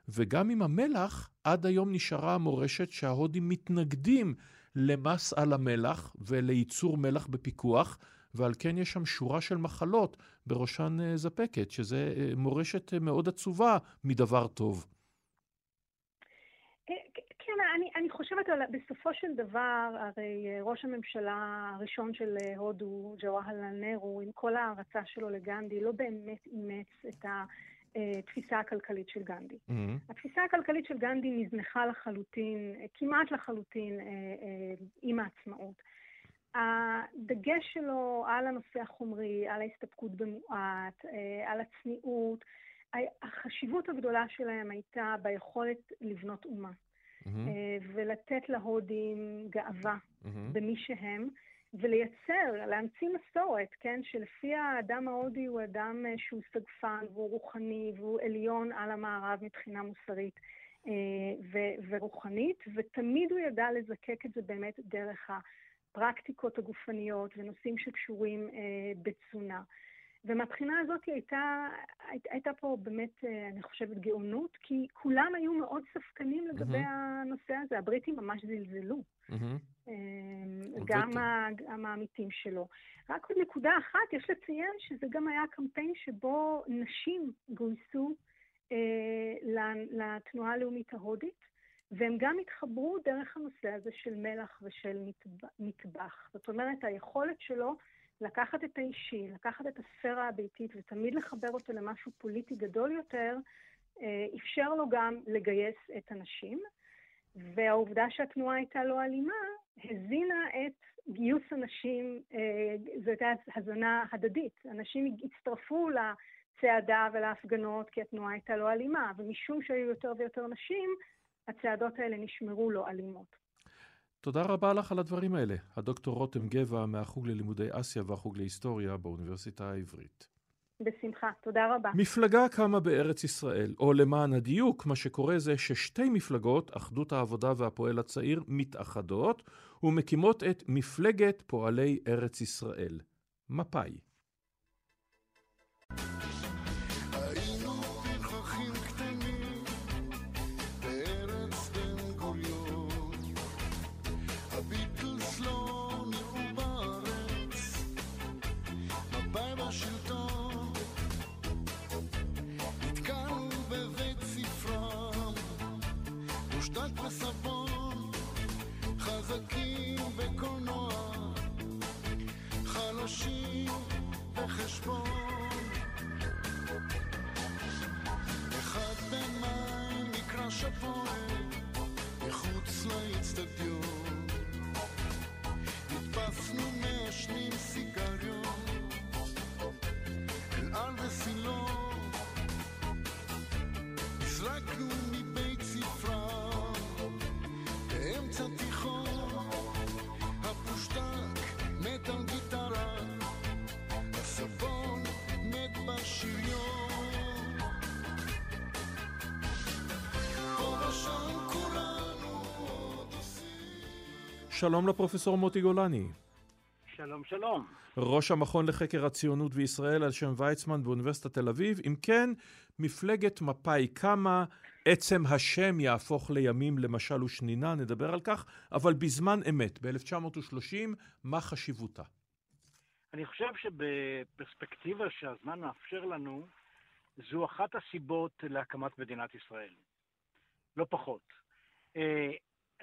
וגם עם המלח, עד היום נשארה המורשת שההודים מתנגדים למס על המלח ולייצור מלח בפיקוח, ועל כן יש שם שורה של מחלות, בראשן אה, זפקת, שזה אה, מורשת אה, מאוד עצובה מדבר טוב. כן, אני, אני חושבת, על, בסופו של דבר, הרי ראש הממשלה הראשון של הודו, ג'וואהלן נרו, עם כל ההערצה שלו לגנדי, לא באמת אימץ את ה... התפיסה הכלכלית של גנדי. Mm-hmm. התפיסה הכלכלית של גנדי נזנחה לחלוטין, כמעט לחלוטין, אה, אה, עם העצמאות. הדגש שלו על הנושא החומרי, על ההסתפקות במועט, אה, על הצניעות, החשיבות הגדולה שלהם הייתה ביכולת לבנות אומה. Mm-hmm. ולתת להודים גאווה mm-hmm. במי שהם, ולייצר, להמציא מסורת, כן, שלפיה האדם ההודי הוא אדם אה, שהוא סגפן והוא רוחני והוא עליון על המערב מבחינה מוסרית ו- ורוחנית, ותמיד הוא ידע לזקק את זה באמת דרך הפרקטיקות הגופניות ונושאים שקשורים בתזונה. ומהבחינה הזאת הייתה, הייתה פה באמת, אה, אני חושבת, גאונות, כי כולם היו מאוד ספקנים לגבי mm-hmm. הנושא הזה. הבריטים ממש זלזלו. Mm-hmm. גם, גם העמיתים שלו. רק עוד נקודה אחת, יש לציין שזה גם היה קמפיין שבו נשים גויסו אה, לתנועה הלאומית ההודית, והם גם התחברו דרך הנושא הזה של מלח ושל מטבח. זאת אומרת, היכולת שלו לקחת את האישי, לקחת את הספירה הביתית ותמיד לחבר אותו למשהו פוליטי גדול יותר, אה, אפשר לו גם לגייס את הנשים. והעובדה שהתנועה הייתה לא אלימה, הזינה את גיוס הנשים, אה, זו הייתה הזנה הדדית. אנשים הצטרפו לצעדה ולהפגנות כי התנועה הייתה לא אלימה, ומשום שהיו יותר ויותר נשים, הצעדות האלה נשמרו לא אלימות. תודה רבה לך על הדברים האלה. הדוקטור רותם גבע מהחוג ללימודי אסיה והחוג להיסטוריה באוניברסיטה העברית. בשמחה, תודה רבה. מפלגה קמה בארץ ישראל, או למען הדיוק, מה שקורה זה ששתי מפלגות, אחדות העבודה והפועל הצעיר, מתאחדות ומקימות את מפלגת פועלי ארץ ישראל, מפא"י. איש הפועל מחוץ לאצטדיון נתפסנו מעשנים סיגריון אל על וסילון הזרקנו שלום לפרופסור מוטי גולני. שלום, שלום. ראש המכון לחקר הציונות וישראל על שם ויצמן באוניברסיטת תל אביב. אם כן, מפלגת מפא"י קמה, עצם השם יהפוך לימים למשל ושנינה, נדבר על כך, אבל בזמן אמת, ב-1930, מה חשיבותה? אני חושב שבפרספקטיבה שהזמן מאפשר לנו, זו אחת הסיבות להקמת מדינת ישראל. לא פחות.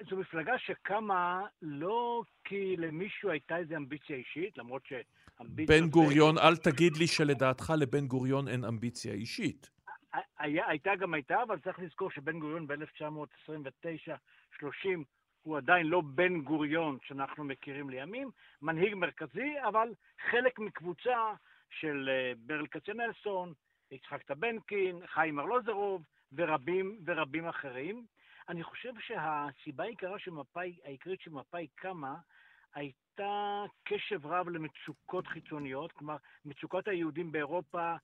זו מפלגה שקמה לא כי למישהו הייתה איזו אמביציה אישית, למרות שאמביציה... בן גוריון, אל תגיד לי שלדעתך לבן גוריון אין אמביציה אישית. היה, הייתה גם הייתה, אבל צריך לזכור שבן גוריון ב-1929-30 הוא עדיין לא בן גוריון שאנחנו מכירים לימים, מנהיג מרכזי, אבל חלק מקבוצה של אה, ברל כצנלסון, יצחק טבנקין, חיים ארלוזרוב ורבים ורבים אחרים. אני חושב שהסיבה העיקרית שמפא"י, העיקרית שמפא"י קמה, הייתה קשב רב למצוקות חיצוניות, כלומר, מצוקות היהודים באירופה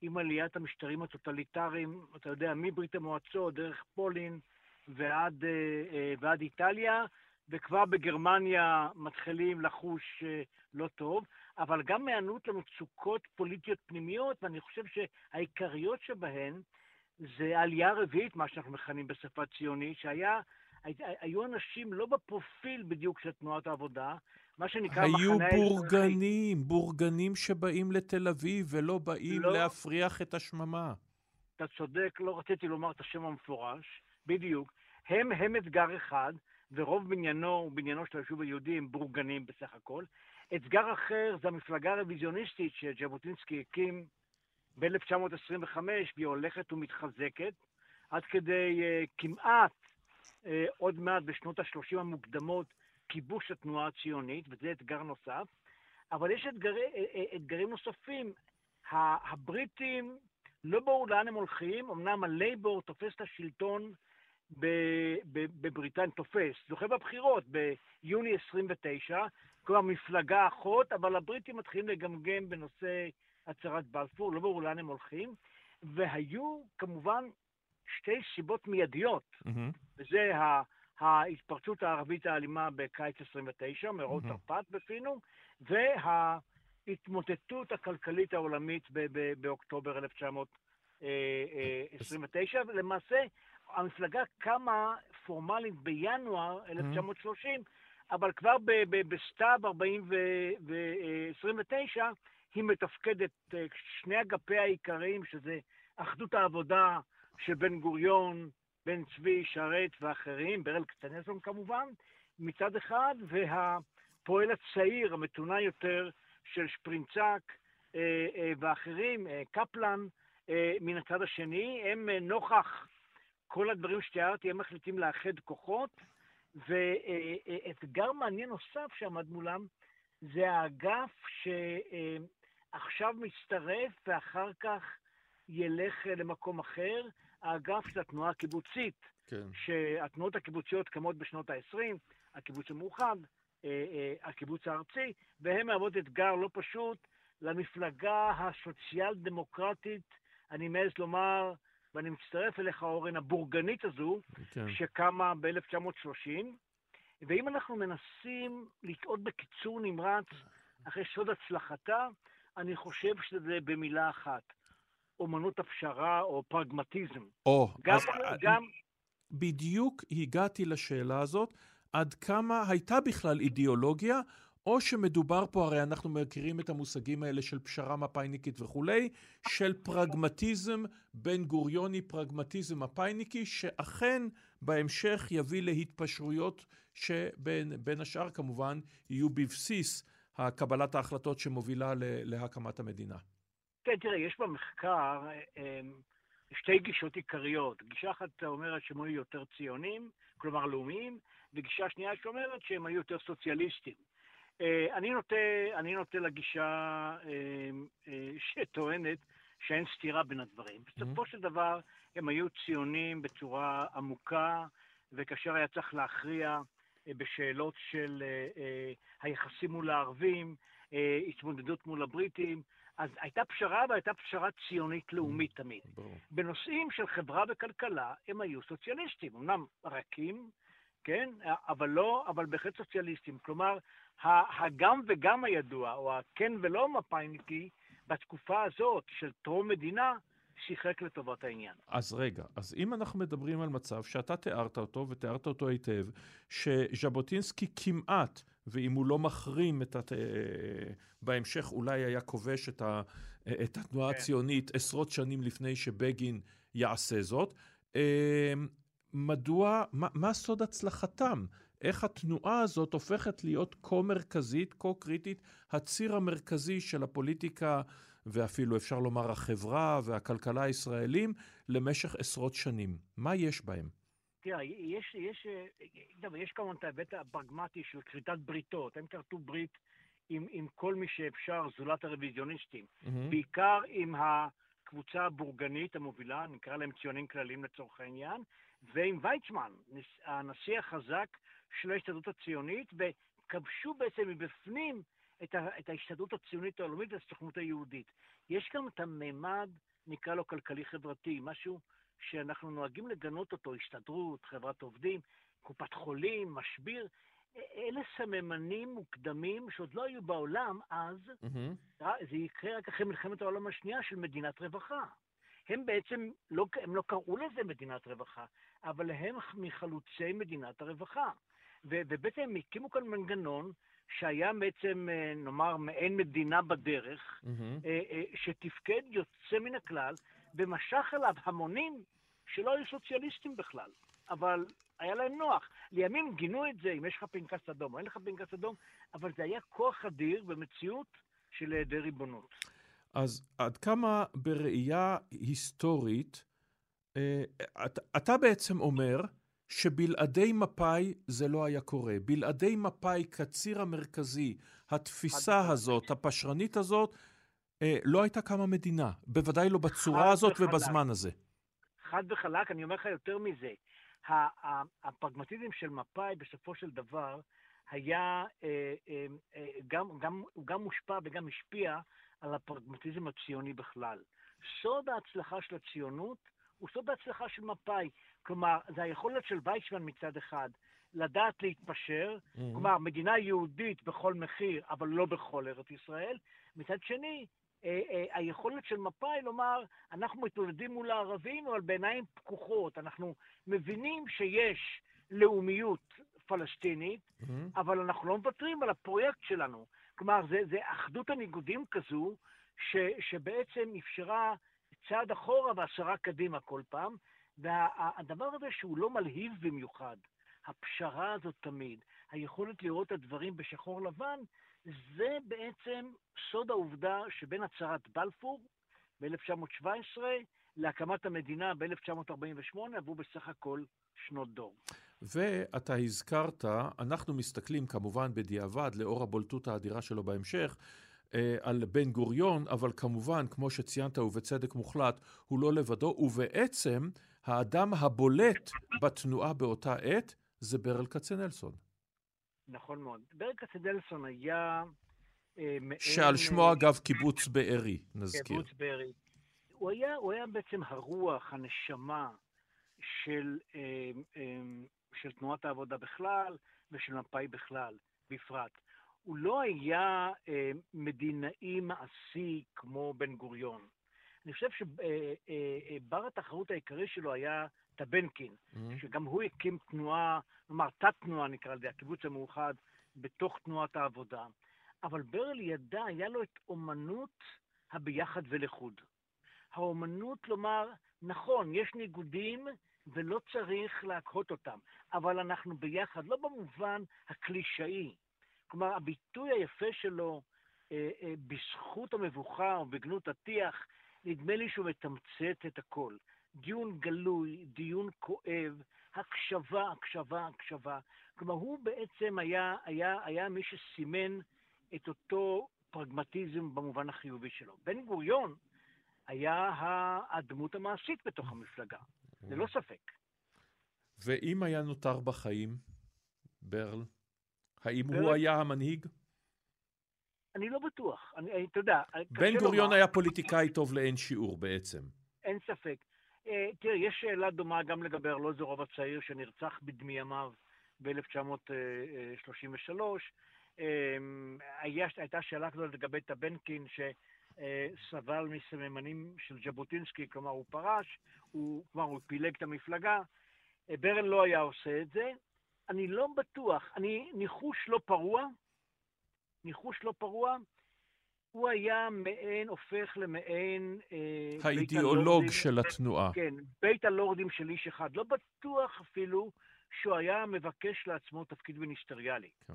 עם עליית המשטרים הטוטליטריים, אתה יודע, מברית המועצות, דרך פולין ועד, אה, אה, ועד איטליה, וכבר בגרמניה מתחילים לחוש אה, לא טוב, אבל גם מהיענות למצוקות פוליטיות פנימיות, ואני חושב שהעיקריות שבהן זה העלייה הרביעית, מה שאנחנו מכנים בשפה ציונית, שהיה, היו אנשים לא בפרופיל בדיוק של תנועת העבודה, מה שנקרא מחנה האזרחי. היו בורגנים, בורגנים שבאים לתל אביב ולא באים לא, להפריח את השממה. אתה צודק, לא רציתי לומר את השם המפורש, בדיוק. הם, הם אתגר אחד, ורוב בניינו, בניינו של היישוב היהודי הם בורגנים בסך הכל. אתגר אחר זה המפלגה הרוויזיוניסטית שז'בוטינסקי הקים ב-1925, והיא הולכת ומתחזקת, עד כדי uh, כמעט, uh, עוד מעט בשנות ה-30 המוקדמות, כיבוש התנועה הציונית, וזה אתגר נוסף, אבל יש אתגרי, אתגרים נוספים. הבריטים, לא ברור לאן הם הולכים, אמנם הלייבור תופס את השלטון בבריטניה, תופס, זוכה בבחירות ביוני 29, כלומר מפלגה אחות, אבל הבריטים מתחילים לגמגם בנושא הצהרת בלפור, לא ברור לאן הם הולכים, והיו כמובן שתי סיבות מיידיות, mm-hmm. וזה ההתפרצות הערבית האלימה בקיץ 29, מאורעות mm-hmm. תרפ"ט בפינו, וההתמוטטות הכלכלית העולמית באוקטובר 1929. למעשה, המפלגה קמה פורמלית בינואר 1930, mm-hmm. אבל כבר בסתיו 29 היא מתפקדת, אה, שני אגפי העיקריים, שזה אחדות העבודה של בן גוריון, בן צבי, שרת ואחרים, ברל כצנזון כמובן, מצד אחד, והפועל הצעיר, המתונה יותר, של שפרינצק אה, אה, ואחרים, קפלן, מן הצד השני, הם נוכח כל הדברים שתיארתי, הם מחליטים לאחד כוחות, ואתגר מעניין נוסף שעמד מולם, זה האגף שעכשיו מצטרף ואחר כך ילך למקום אחר, האגף של התנועה הקיבוצית, כן. שהתנועות הקיבוציות קמות בשנות ה-20, הקיבוץ המאוחד, אה, אה, הקיבוץ הארצי, והן מהוות אתגר לא פשוט למפלגה הסוציאל דמוקרטית, אני מעז לומר, ואני מצטרף אליך, אורן, הבורגנית הזו, כן. שקמה ב-1930, ואם אנחנו מנסים לטעות בקיצור נמרץ אחרי סוד הצלחתה, אני חושב שזה במילה אחת, אומנות הפשרה או פרגמטיזם. או, גם, אז גם... בדיוק הגעתי לשאלה הזאת, עד כמה הייתה בכלל אידיאולוגיה, או שמדובר פה, הרי אנחנו מכירים את המושגים האלה של פשרה מפאיניקית וכולי, של פרגמטיזם בן גוריוני, פרגמטיזם מפאיניקי, שאכן בהמשך יביא להתפשרויות שבין השאר כמובן יהיו בבסיס הקבלת ההחלטות שמובילה להקמת המדינה. כן, תראה, יש במחקר אמ, שתי גישות עיקריות. גישה אחת אומרת שהם היו יותר ציונים, כלומר לאומיים, וגישה שנייה שאומרת שהם היו יותר סוציאליסטים. אה, אני נוטה, אני נוטה לגישה אמ, אה, שטוענת שאין סתירה בין הדברים. Mm-hmm. בסופו של דבר הם היו ציונים בצורה עמוקה, וכאשר היה צריך להכריע בשאלות של היחסים מול הערבים, התמודדות מול הבריטים, אז הייתה פשרה והייתה פשרה ציונית לאומית mm, תמיד. ברור. בנושאים של חברה וכלכלה הם היו סוציאליסטים, אמנם רכים, כן, אבל לא, אבל בהחלט סוציאליסטים. כלומר, הגם וגם הידוע, או הכן ולא מפאיניקי, בתקופה הזאת של טרום מדינה, שיחק לטובת העניין. אז רגע, אז אם אנחנו מדברים על מצב שאתה תיארת אותו, ותיארת אותו היטב, שז'בוטינסקי כמעט, ואם הוא לא מחרים את הת... בהמשך אולי היה כובש את, ה... את התנועה כן. הציונית עשרות שנים לפני שבגין יעשה זאת, אמ, מדוע, מה, מה סוד הצלחתם? איך התנועה הזאת הופכת להיות כה מרכזית, כה קריטית, הציר המרכזי של הפוליטיקה ואפילו אפשר לומר החברה והכלכלה הישראלים למשך עשרות שנים. מה יש בהם? תראה, יש, יש, יש, יש כמובן את ההיבט הפרגמטי של כריתת בריתות. הם כרתו ברית עם, עם כל מי שאפשר, זולת הרוויזיוניסטים. Mm-hmm. בעיקר עם הקבוצה הבורגנית המובילה, נקרא להם ציונים כלליים לצורך העניין, ועם ויצמן, הנשיא החזק של ההסתדרות הציונית, וכבשו בעצם מבפנים את, ה, את ההסתדרות הציונית העולמית והסוכנות היהודית. יש גם את הממד, נקרא לו כלכלי-חברתי, משהו שאנחנו נוהגים לגנות אותו, הסתדרות, חברת עובדים, קופת חולים, משביר, אלה סממנים מוקדמים שעוד לא היו בעולם אז, mm-hmm. זה יקרה רק אחרי מלחמת העולם השנייה של מדינת רווחה. הם בעצם, לא, הם לא קראו לזה מדינת רווחה, אבל הם מחלוצי מדינת הרווחה. ובעצם הם הקימו כאן מנגנון שהיה בעצם, אה, נאמר, מעין מדינה בדרך, mm-hmm. שתפקד יוצא מן הכלל, ומשך אליו המונים שלא היו סוציאליסטים בכלל, אבל היה להם נוח. לימים גינו את זה, אם יש לך פנקס אדום או אין לך פנקס אדום, אבל זה היה כוח אדיר במציאות של היעדר ריבונות. אז עד כמה בראייה היסטורית, אתה בעצם אומר שבלעדי מפא"י זה לא היה קורה. בלעדי מפא"י כציר המרכזי, התפיסה הזאת, הפשרנית הזאת, אה, לא הייתה קמה מדינה. בוודאי לא בצורה הזאת וחלק. ובזמן הזה. חד וחלק, אני אומר לך יותר מזה. הפרגמטיזם של מפא"י בסופו של דבר היה אה, אה, אה, גם, גם, הוא גם מושפע וגם השפיע על הפרגמטיזם הציוני בכלל. סוד ההצלחה של הציונות הוא סוד ההצלחה של מפא"י. כלומר, זה היכולת של ויצמן מצד אחד לדעת להתפשר, mm-hmm. כלומר, מדינה יהודית בכל מחיר, אבל לא בכל ארץ ישראל. מצד שני, אה, אה, היכולת של מפא"י לומר, אנחנו מתמודדים מול הערבים, אבל בעיניים פקוחות. אנחנו מבינים שיש לאומיות פלסטינית, mm-hmm. אבל אנחנו לא מוותרים על הפרויקט שלנו. כלומר, זה, זה אחדות הניגודים כזו, ש, שבעצם אפשרה צעד אחורה ועשרה קדימה כל פעם, והדבר הזה שהוא לא מלהיב במיוחד, הפשרה הזאת תמיד, היכולת לראות את הדברים בשחור לבן, זה בעצם סוד העובדה שבין הצהרת בלפור ב-1917 להקמת המדינה ב-1948 עברו בסך הכל שנות דור. ואתה הזכרת, אנחנו מסתכלים כמובן בדיעבד, לאור הבולטות האדירה שלו בהמשך, אה, על בן גוריון, אבל כמובן, כמו שציינת ובצדק מוחלט, הוא לא לבדו, ובעצם האדם הבולט בתנועה באותה עת זה ברל כצנלסון. נכון מאוד. ברל כצנלסון היה אה, מעין... שעל שמו אגב קיבוץ בארי, נזכיר. קיבוץ בארי. הוא היה, הוא היה בעצם הרוח, הנשמה של, אה, של תנועת העבודה בכלל ושל מפא"י בכלל, בפרט. הוא לא היה אה, מדינאי מעשי כמו בן גוריון. אני חושב שבר אה, אה, התחרות העיקרי שלו היה טבנקין, mm-hmm. שגם הוא הקים תנועה, כלומר תת-תנועה נקרא לזה, הקיבוץ המאוחד, בתוך תנועת העבודה. אבל ברל ידע, היה לו את אומנות הביחד ולחוד. האומנות לומר, נכון, יש ניגודים ולא צריך להקהות אותם, אבל אנחנו ביחד, לא במובן הקלישאי, כלומר, הביטוי היפה שלו, אה, אה, בזכות המבוכה או בגנות הטיח, נדמה לי שהוא מתמצת את הכל. דיון גלוי, דיון כואב, הקשבה, הקשבה, הקשבה. כלומר, הוא בעצם היה, היה, היה מי שסימן את אותו פרגמטיזם במובן החיובי שלו. בן גוריון היה הדמות המעשית בתוך המפלגה, ללא ספק. ואם היה נותר בחיים, ברל, האם הוא היה המנהיג? אני לא בטוח. אני, אתה יודע, בן גוריון היה פוליטיקאי טוב לאין שיעור בעצם. אין ספק. אה, תראה, יש שאלה דומה גם לגבי ארלוזורוב הצעיר שנרצח בדמי ימיו ב-1933. אה, הייתה שאלה כזאת לגבי טבנקין, שסבל מסממנים של ז'בוטינסקי, כלומר הוא פרש, הוא, כלומר הוא פילג את המפלגה. אה, ברן לא היה עושה את זה. אני לא בטוח, אני ניחוש לא פרוע, ניחוש לא פרוע, הוא היה מעין, הופך למעין... אה, האידיאולוג של התנועה. כן, בית הלורדים של איש אחד. לא בטוח אפילו שהוא היה מבקש לעצמו תפקיד מיניסטריאלי. כן.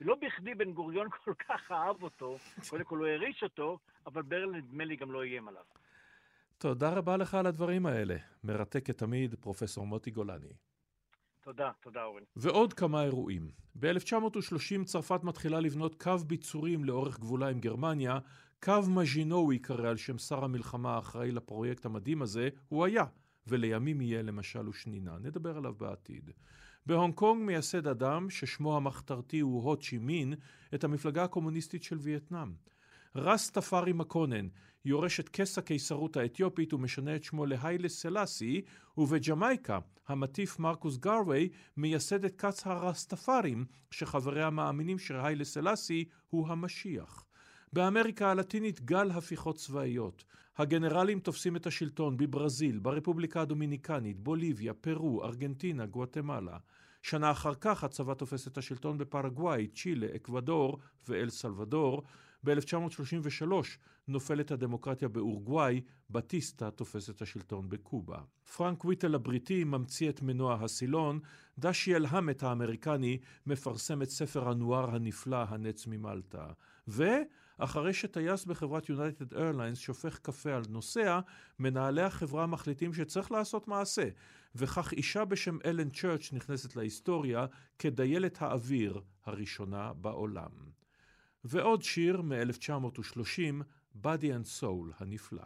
לא בכדי בן גוריון *laughs* כל כך אהב אותו, קודם כל הוא העריץ אותו, אבל ברל נדמה לי גם לא איים עליו. תודה רבה לך על הדברים האלה. מרתקת תמיד, פרופסור מוטי גולני. תודה, תודה אורן. ועוד כמה אירועים. ב-1930 צרפת מתחילה לבנות קו ביצורים לאורך גבולה עם גרמניה, קו מז'ינו הוא ייקרא על שם שר המלחמה האחראי לפרויקט המדהים הזה, הוא היה, ולימים יהיה למשל ושנינה. נדבר עליו בעתיד. בהונג קונג מייסד אדם ששמו המחתרתי הוא הו צ'י מין את המפלגה הקומוניסטית של וייטנאם. רס תפארי מקונן יורש את כס הקיסרות האתיופית ומשנה את שמו להיילה סלאסי, ובג'מייקה המטיף מרקוס גרווי מייסד את כץ הרסטפארים, שחבריה מאמינים שהיילה סלאסי הוא המשיח. באמריקה הלטינית גל הפיכות צבאיות. הגנרלים תופסים את השלטון בברזיל, ברפובליקה הדומיניקנית, בוליביה, פרו, ארגנטינה, גואטמלה. שנה אחר כך הצבא תופס את השלטון בפרגוואי, צ'ילה, אקוודור ואל סלבדור, ב-1933 נופלת הדמוקרטיה באורוגוואי, בטיסטה תופס את השלטון בקובה. פרנק ויטל הבריטי ממציא את מנוע הסילון, דשיאל המט האמריקני מפרסם את ספר הנואר הנפלא הנץ ממלטה. ו... אחרי שטייס בחברת יונייטד איירליינס שופך קפה על נוסע, מנהלי החברה מחליטים שצריך לעשות מעשה, וכך אישה בשם אלן צ'רץ' נכנסת להיסטוריה כדיילת האוויר הראשונה בעולם. ועוד שיר מ-1930, Body and Soul הנפלא.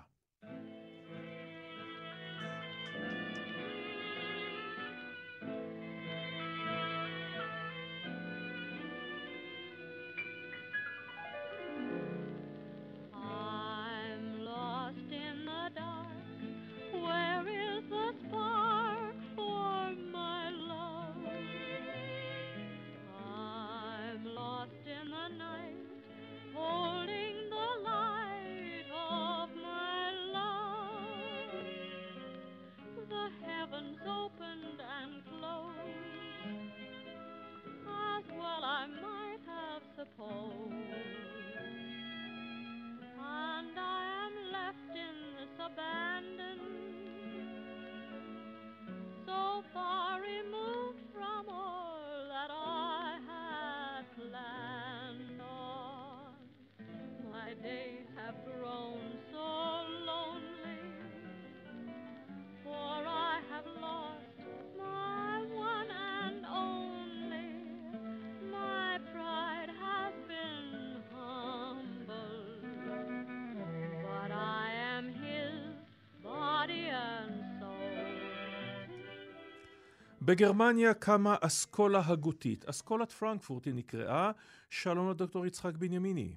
בגרמניה קמה אסכולה הגותית. אסכולת פרנקפורט היא נקראה. שלום לדוקטור יצחק בנימיני.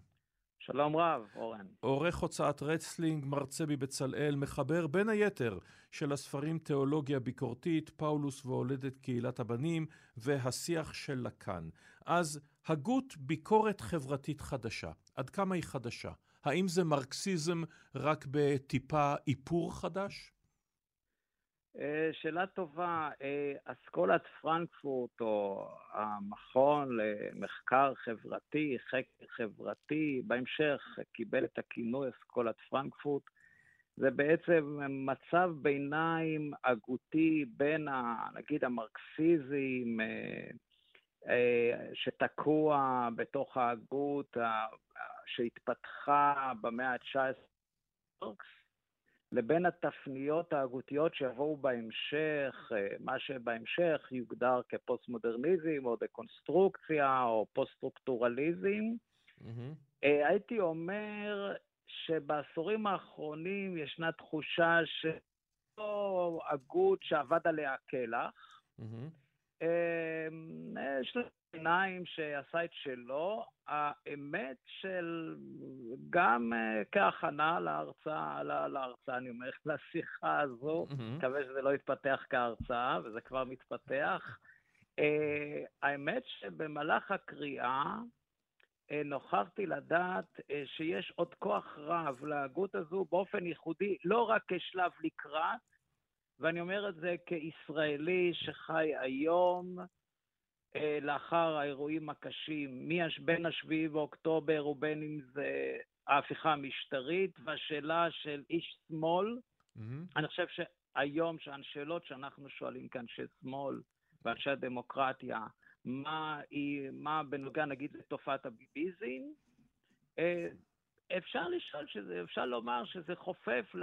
שלום רב, אורן. עורך הוצאת רצלינג, מרצה בבצלאל, מחבר בין היתר של הספרים תיאולוגיה ביקורתית, פאולוס והולדת קהילת הבנים והשיח של לקאן. אז הגות ביקורת חברתית חדשה. עד כמה היא חדשה? האם זה מרקסיזם רק בטיפה איפור חדש? אה, שאלה טובה. אה, אסכולת פרנקפורט, או המכון למחקר חברתי, חקר חברתי, בהמשך קיבל את הכינוי אסכולת פרנקפורט, זה בעצם מצב ביניים הגותי בין, ה, נגיד, המרקסיזם, אה, שתקוע בתוך ההגות שהתפתחה במאה ה-19, לבין התפניות ההגותיות שיבואו בהמשך, מה שבהמשך יוגדר כפוסט-מודרניזם או דקונסטרוקציה או פוסט-סטרוקטורליזם. Mm-hmm. הייתי אומר שבעשורים האחרונים ישנה תחושה שלא הגות שאבד עליה כלח. Mm-hmm. יש לה עיניים שעשה את שלו, האמת של גם כהכנה להרצאה, להרצאה, אני אומר, *laughs* לשיחה הזו, מקווה שזה לא יתפתח כהרצאה, וזה כבר מתפתח. האמת שבמהלך הקריאה נוכחתי לדעת שיש עוד כוח רב להגות הזו באופן ייחודי, לא רק כשלב לקראת, ואני אומר את זה כישראלי שחי היום, לאחר האירועים הקשים, בין השביעי באוקטובר ובין אם זה ההפיכה המשטרית, והשאלה של איש שמאל, mm-hmm. אני חושב שהיום, שהשאלות שאנחנו שואלים כאנשי שמאל ואנשי הדמוקרטיה, מה, היא, מה בנוגע נגיד לתופעת הביביזם, אפשר לשאול, שזה, אפשר לומר שזה חופף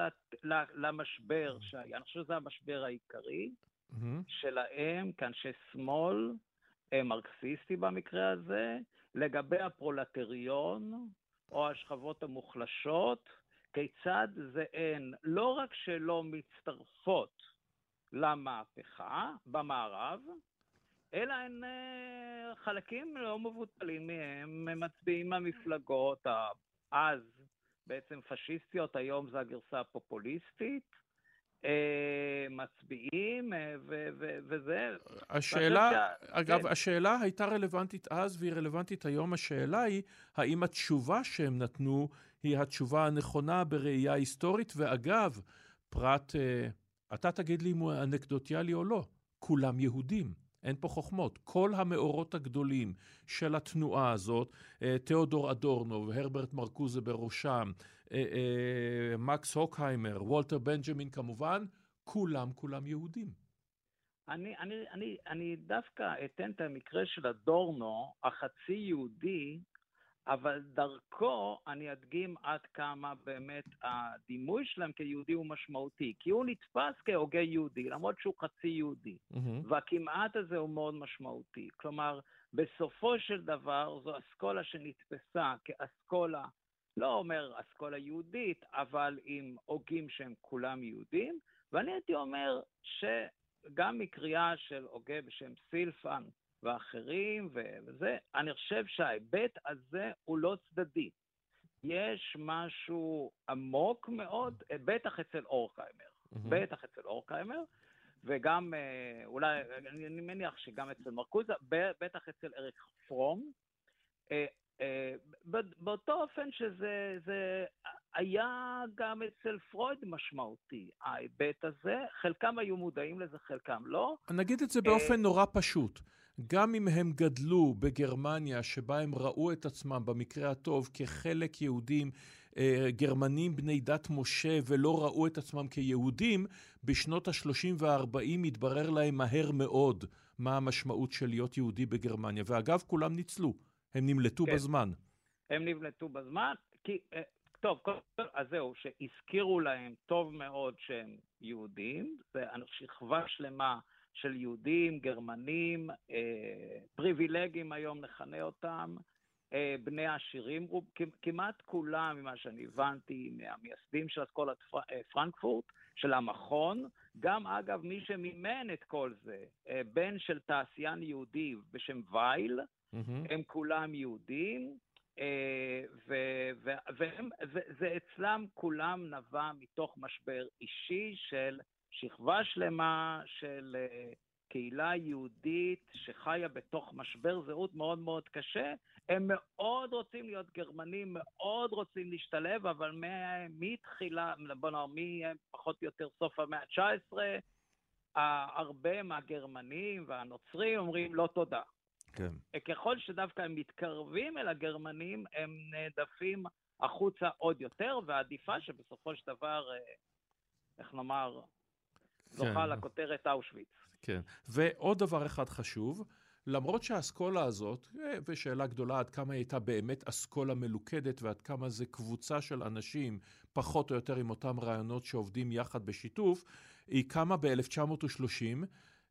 למשבר שהיה, אני חושב שזה המשבר העיקרי mm-hmm. שלהם כאנשי שמאל, מרקסיסטי במקרה הזה, לגבי הפרולטריון או השכבות המוחלשות, כיצד זה הן לא רק שלא מצטרפות למהפכה במערב, אלא הן חלקים לא מבוטלים מהם מצביעים מהמפלגות אז בעצם פשיסטיות, היום זה הגרסה הפופוליסטית. מצביעים, וזה... השאלה, אגב, כן. השאלה הייתה רלוונטית אז והיא רלוונטית היום. השאלה היא, האם התשובה שהם נתנו היא התשובה הנכונה בראייה היסטורית? ואגב, פרט, אתה תגיד לי אם הוא אנקדוטיאלי או לא, כולם יהודים. אין פה חוכמות. כל המאורות הגדולים של התנועה הזאת, תיאודור אדורנו והרברט מרקוזה בראשם, מקס הוקהיימר, וולטר בנג'מין כמובן, כולם כולם יהודים. אני, אני, אני, אני דווקא אתן את המקרה של אדורנו, החצי יהודי, אבל דרכו אני אדגים עד כמה באמת הדימוי שלהם כיהודי הוא משמעותי, כי הוא נתפס כהוגה יהודי, למרות שהוא חצי יהודי, והכמעט הזה הוא מאוד משמעותי. כלומר, בסופו של דבר זו אסכולה שנתפסה כאסכולה, לא אומר אסכולה יהודית, אבל עם הוגים שהם כולם יהודים, ואני הייתי אומר שגם מקריאה של הוגה בשם סילפן, ואחרים וזה, אני חושב שההיבט הזה הוא לא צדדי. יש משהו עמוק מאוד, בטח אצל אורקהיימר, mm-hmm. בטח אצל אורקהיימר, וגם, אה, אולי, אני, מניח שגם אצל מרקוזה, בטח אצל אריק פרום, אה, באותו אופן שזה זה היה גם אצל פרויד משמעותי, ההיבט הזה. חלקם היו מודעים לזה, חלקם לא. נגיד את זה באופן נורא פשוט. גם אם הם גדלו בגרמניה, שבה הם ראו את עצמם, במקרה הטוב, כחלק יהודים, אה, גרמנים בני דת משה, ולא ראו את עצמם כיהודים, בשנות ה-30 וה-40 התברר להם מהר מאוד מה המשמעות של להיות יהודי בגרמניה. ואגב, כולם ניצלו, הם נמלטו כן. בזמן. הם נמלטו בזמן, כי, אה, טוב, אז זהו, שהזכירו להם טוב מאוד שהם יהודים, זה שכבה שלמה של יהודים, גרמנים, אה, פריבילגים היום נכנה אותם, אה, בני עשירים, כמעט כולם, ממה שאני הבנתי, מהמייסדים של אסכולת אה, פרנקפורט, של המכון, גם אגב מי שמימן את כל זה, אה, בן של תעשיין יהודי בשם וייל, mm-hmm. הם כולם יהודים, אה, וזה אצלם כולם נבע מתוך משבר אישי של שכבה שלמה של אה, קהילה יהודית שחיה בתוך משבר זהות מאוד מאוד קשה. הם מאוד רוצים להיות גרמנים, מאוד רוצים להשתלב, אבל מתחילה, בוא נאמר, מפחות או יותר סוף המאה ה-19, הרבה מהגרמנים והנוצרים אומרים לא תודה. כן. ככל שדווקא הם מתקרבים אל הגרמנים, הם נעדפים החוצה עוד יותר, ועדיפה שבסופו של דבר, אה, איך נאמר, זוכה כן. לכותרת אושוויץ. כן. ועוד דבר אחד חשוב, למרות שהאסכולה הזאת, אה, ושאלה גדולה עד כמה היא הייתה באמת אסכולה מלוכדת ועד כמה זה קבוצה של אנשים, פחות או יותר עם אותם רעיונות שעובדים יחד בשיתוף, היא קמה ב-1930.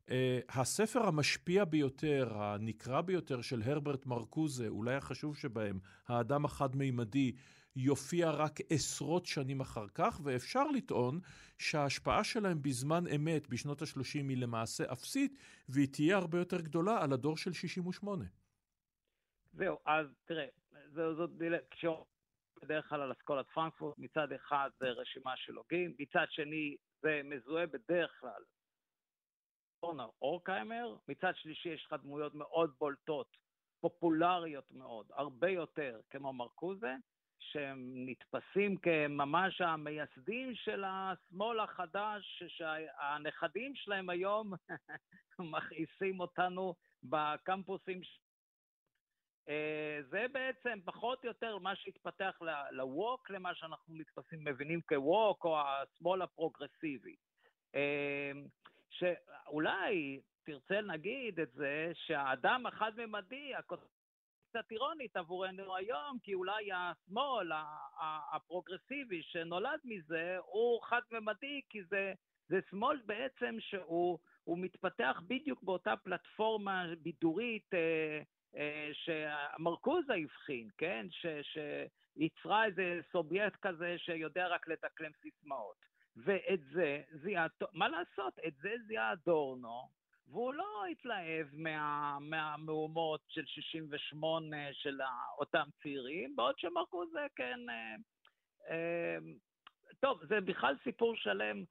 Uh, הספר המשפיע ביותר, הנקרא ביותר של הרברט מרקוזה, אולי החשוב שבהם, האדם החד-מימדי, יופיע רק עשרות שנים אחר כך, ואפשר לטעון שההשפעה שלהם בזמן אמת, בשנות ה-30, היא למעשה אפסית, והיא תהיה הרבה יותר גדולה על הדור של 68. זהו, אז תראה, זאת כשאומרים בדרך כלל על אסכולת פרנקפורט, מצד אחד זה רשימה של הוגים, מצד שני זה מזוהה בדרך כלל אורנר אורקהיימר, מצד שלישי יש לך דמויות מאוד בולטות, פופולריות מאוד, הרבה יותר כמו מרקוזה, שהם נתפסים כממש המייסדים של השמאל החדש, שהנכדים שלהם היום *laughs* מכעיסים אותנו בקמפוסים. אה, זה בעצם פחות או יותר מה שהתפתח ל-Walk, למה שאנחנו נתפסים, מבינים כ-Walk, או השמאל הפרוגרסיבי. שאולי תרצה נגיד את זה שהאדם החד-ממדי, קצת אירונית עבורנו היום, כי אולי השמאל הפרוגרסיבי שנולד מזה הוא חד-ממדי, כי זה, זה שמאל בעצם שהוא מתפתח בדיוק באותה פלטפורמה בידורית אה, אה, שמרקוזה הבחין, כן? ש, שיצרה איזה סובייקט כזה שיודע רק לדקלם סיסמאות. ואת זה זיהה, מה לעשות, את זה זיהה אדורנו, והוא לא התלהב מה, מהמהומות של 68 של אותם צעירים, בעוד שמרקוזה כן... אה, אה, טוב, זה בכלל סיפור שלם.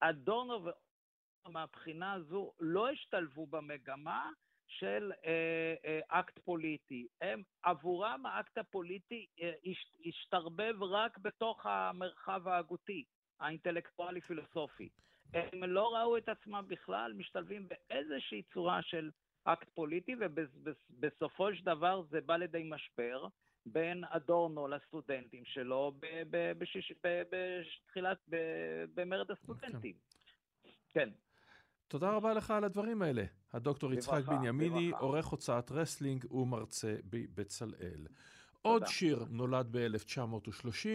אדורנו מהבחינה הזו לא השתלבו במגמה של אה, אה, אקט פוליטי. הם, עבורם האקט הפוליטי אה, השתרבב רק בתוך המרחב ההגותי, האינטלקטואלי-פילוסופי. הם לא ראו את עצמם בכלל משתלבים באיזושהי צורה של אקט פוליטי, ובסופו של דבר זה בא לידי משבר בין אדורנו לסטודנטים שלו בתחילת, במרד הסטודנטים. כן. תודה רבה לך על הדברים האלה. הדוקטור יצחק בנימיני. עורך הוצאת רסלינג ומרצה בבצלאל. עוד שיר נולד ב-1930,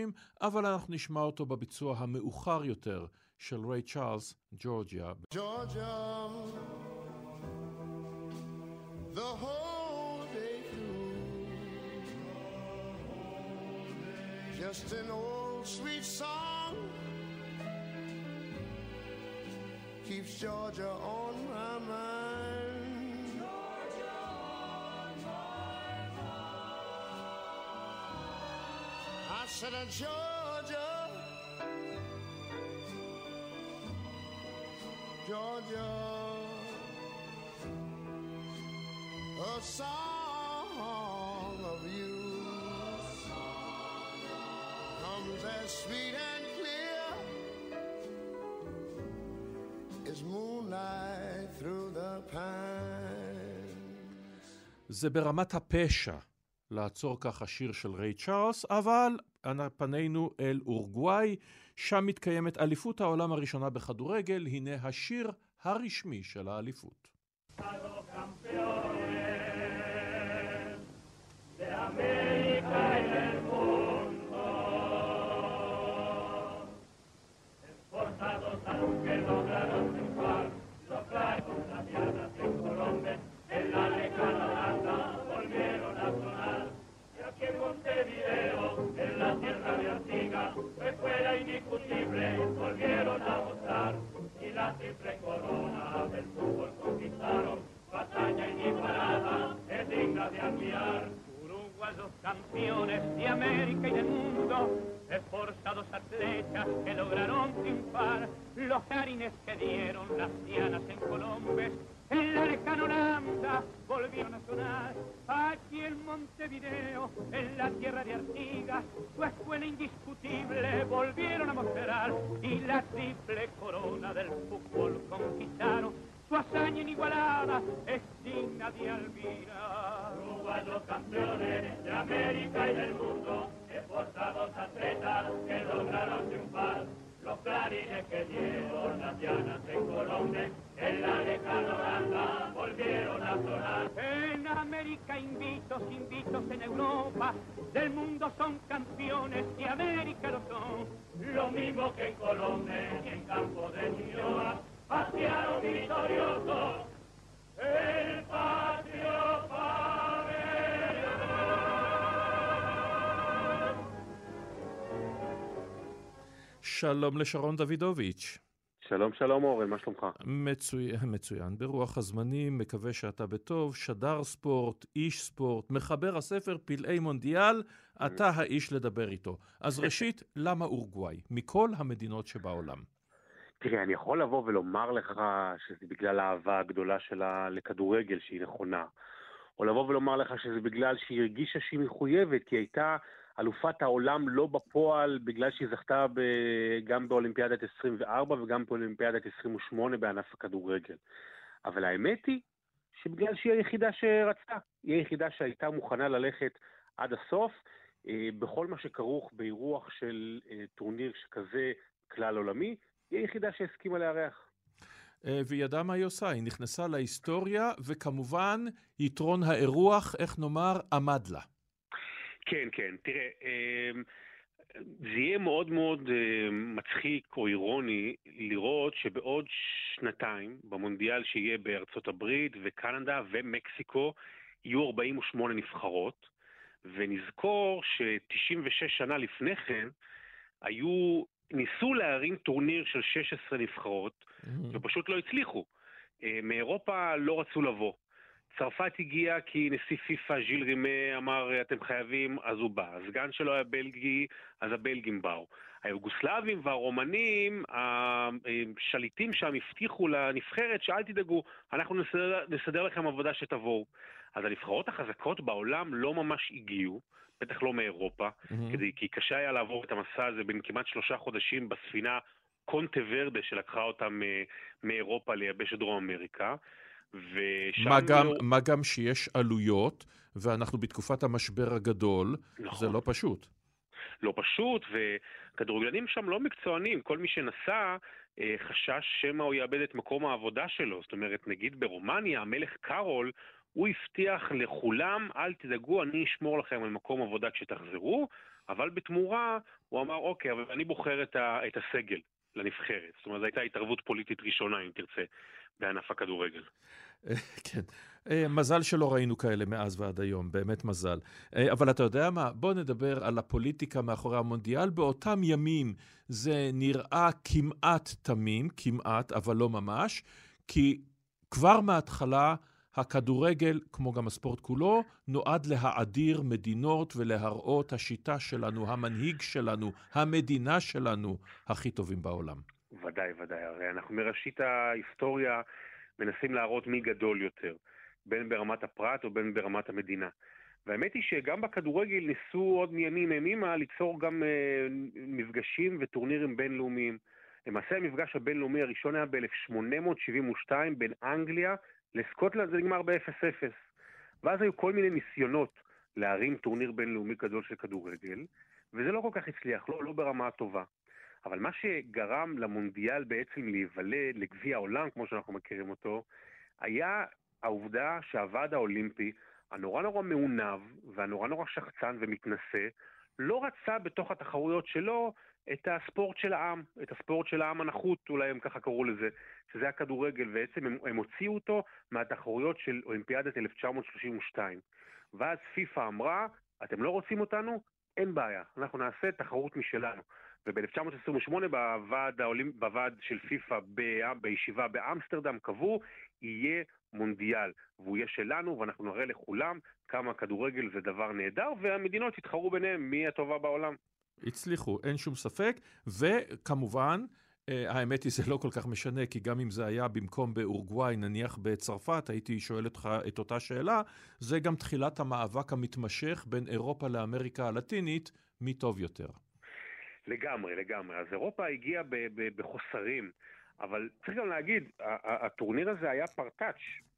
אבל אנחנו נשמע אותו בביצוע המאוחר יותר של ריי צ'ארלס, ג'ורג'יה. Georgia, the whole day through. Just an old sweet song keeps Georgia on my mind. Georgia on my mind. I said, uh, Georgia. Georgia, a song of you comes as sweet and through the pine. זה ברמת הפשע לעצור ככה שיר של ריי צ'ארלס, אבל פנינו אל אורוגוואי, שם מתקיימת אליפות העולם הראשונה בכדורגל, הנה השיר הרשמי של האליפות. Volvieron a. Y la triple corona del fútbol conquistaron, hazaña inigualada, es digna de admirar. Uruguayos campeones de América y del mundo, esforzados atletas que lograron triunfar, los harines que dieron las dianas en Colombia, en la lejana Holanda volvieron a sonar, aquí en Montevideo, en la tierra de Artigas, su escuela indiscutible volvieron a mostrar, y la triple corona del fútbol conquistaron, su hazaña inigualada es digna de admirar. Uruguayos campeones de América y del mundo, esforzados atletas que lograron triunfar. Los clarines que dieron las llanas en Colombia, en la lejana Holanda volvieron a sonar. En América invitos, invitos en Europa, del mundo son campeones y América lo son. Lo mismo que en Colombia y en campo de Ñuñoa, pasearon victoriosos el patrio שלום לשרון דוידוביץ'. שלום שלום אורן, מה שלומך? מצוין, מצוין. ברוח הזמנים, מקווה שאתה בטוב. שדר ספורט, איש ספורט, מחבר הספר פלאי מונדיאל, אתה האיש לדבר איתו. אז *laughs* ראשית, למה אורוגוואי? מכל המדינות שבעולם. תראה, אני יכול לבוא ולומר לך שזה בגלל האהבה הגדולה שלה לכדורגל, שהיא נכונה. או לבוא ולומר לך שזה בגלל שהיא הרגישה שהיא מחויבת, כי היא הייתה אלופת העולם לא בפועל, בגלל שהיא זכתה ב... גם באולימפיאדת 24 וגם באולימפיאדת 28 בענף הכדורגל. אבל האמת היא שבגלל שהיא היחידה שרצתה, היא היחידה שהייתה מוכנה ללכת עד הסוף, אה, בכל מה שכרוך באירוח של אה, טורניר שכזה כלל עולמי, היא היחידה שהסכימה לארח. אה, והיא ידעה מה היא עושה, היא נכנסה להיסטוריה, וכמובן, יתרון האירוח, איך נאמר, עמד לה. כן, כן. תראה, אמ, זה יהיה מאוד מאוד אה, מצחיק או אירוני לראות שבעוד שנתיים, במונדיאל שיהיה בארצות הברית וקנדה ומקסיקו, יהיו 48 נבחרות, ונזכור ש-96 שנה לפני כן, היו, ניסו להרים טורניר של 16 נבחרות, ופשוט לא הצליחו. אה, מאירופה לא רצו לבוא. צרפת הגיע כי נשיא פיפ"א ז'יל רימה אמר אתם חייבים, אז הוא בא. הסגן שלו היה בלגי, אז הבלגים באו. היוגוסלבים והרומנים, השליטים שם הבטיחו לנבחרת שאל תדאגו, אנחנו נסדר, נסדר לכם עבודה שתבואו. אז הנבחרות החזקות בעולם לא ממש הגיעו, בטח לא מאירופה, Mm-hmm. כדי, כי קשה היה לעבור את המסע הזה בין כמעט שלושה חודשים בספינה קונטה ורדה שלקחה אותם אה, מאירופה ליבשת דרום אמריקה. ושם... מה גם, לא- מה גם שיש עלויות, ואנחנו בתקופת המשבר הגדול, נכון. זה לא פשוט. לא פשוט, וכדורגלנים שם לא מקצוענים, כל מי שנסע אה, חשש שמא הוא יאבד את מקום העבודה שלו. זאת אומרת, נגיד ברומניה, המלך קארול, הוא הבטיח לכולם, אל תדאגו, אני אשמור לכם על מקום עבודה כשתחזרו, אבל בתמורה הוא אמר, אוקיי, אבל אני בוחר את, ה, את הסגל לנבחרת. זאת אומרת, זו הייתה התערבות פוליטית ראשונה, אם תרצה, בענף הכדורגל. כן. אה, מזל שלא ראינו כאלה מאז ועד היום, באמת מזל. אה, אבל אתה יודע מה? בוא נדבר על הפוליטיקה מאחורי המונדיאל. באותם ימים זה נראה כמעט תמים, כמעט, אבל לא ממש, כי כבר מההתחלה הכדורגל, כמו גם הספורט כולו, נועד להאדיר מדינות ולהראות השיטה שלנו, המנהיג שלנו, המדינה שלנו, הכי טובים בעולם. ודאי, ודאי. הרי אנחנו מראשית ההיסטוריה מנסים להראות מי גדול יותר, בין ברמת הפרט או בין ברמת המדינה. והאמת היא שגם בכדורגל ניסו עוד מימים ימימה ליצור גם אה, מפגשים וטורנירים בינלאומיים. למעשה המפגש הבינלאומי הראשון היה ב-1872 בין אנגליה לסקוטלנד, זה נגמר ב-0-0. ואז היו כל מיני ניסיונות להרים טורניר בינלאומי גדול של כדורגל, וזה לא כל כך הצליח, לא, לא ברמה הטובה. אבל מה שגרם למונדיאל בעצם להיוולד, לגביע העולם, כמו שאנחנו מכירים אותו, היה העובדה שהוועד האולימפי, הנורא נורא מעונב והנורא נורא שחצן ומתנשא, לא רצה בתוך התחרויות שלו את הספורט של העם, את הספורט של העם הנחות, אולי הם ככה קראו לזה, שזה הכדורגל, בעצם הם, הם הוציאו אותו מהתחרויות של אולימפיאדת 1932. ואז פיפ"א אמרה, אתם לא רוצים אותנו? אין בעיה, אנחנו נעשה תחרות משלנו. וב-1928 בוועד, העולים, בוועד של פיפ"א בישיבה באמסטרדם קבעו, יהיה מונדיאל, והוא יהיה שלנו, ואנחנו נראה לכולם כמה כדורגל זה דבר נהדר, והמדינות יתחרו ביניהם מי הטובה בעולם. הצליחו, אין שום ספק, וכמובן, אה, האמת היא, זה לא כל כך משנה, כי גם אם זה היה במקום באורוגוואי, נניח בצרפת, הייתי שואל אותך את אותה שאלה, זה גם תחילת המאבק המתמשך בין אירופה לאמריקה הלטינית, מי טוב יותר. לגמרי, לגמרי. אז אירופה הגיעה בחוסרים, אבל צריך גם להגיד, הטורניר הזה היה פרטאץ',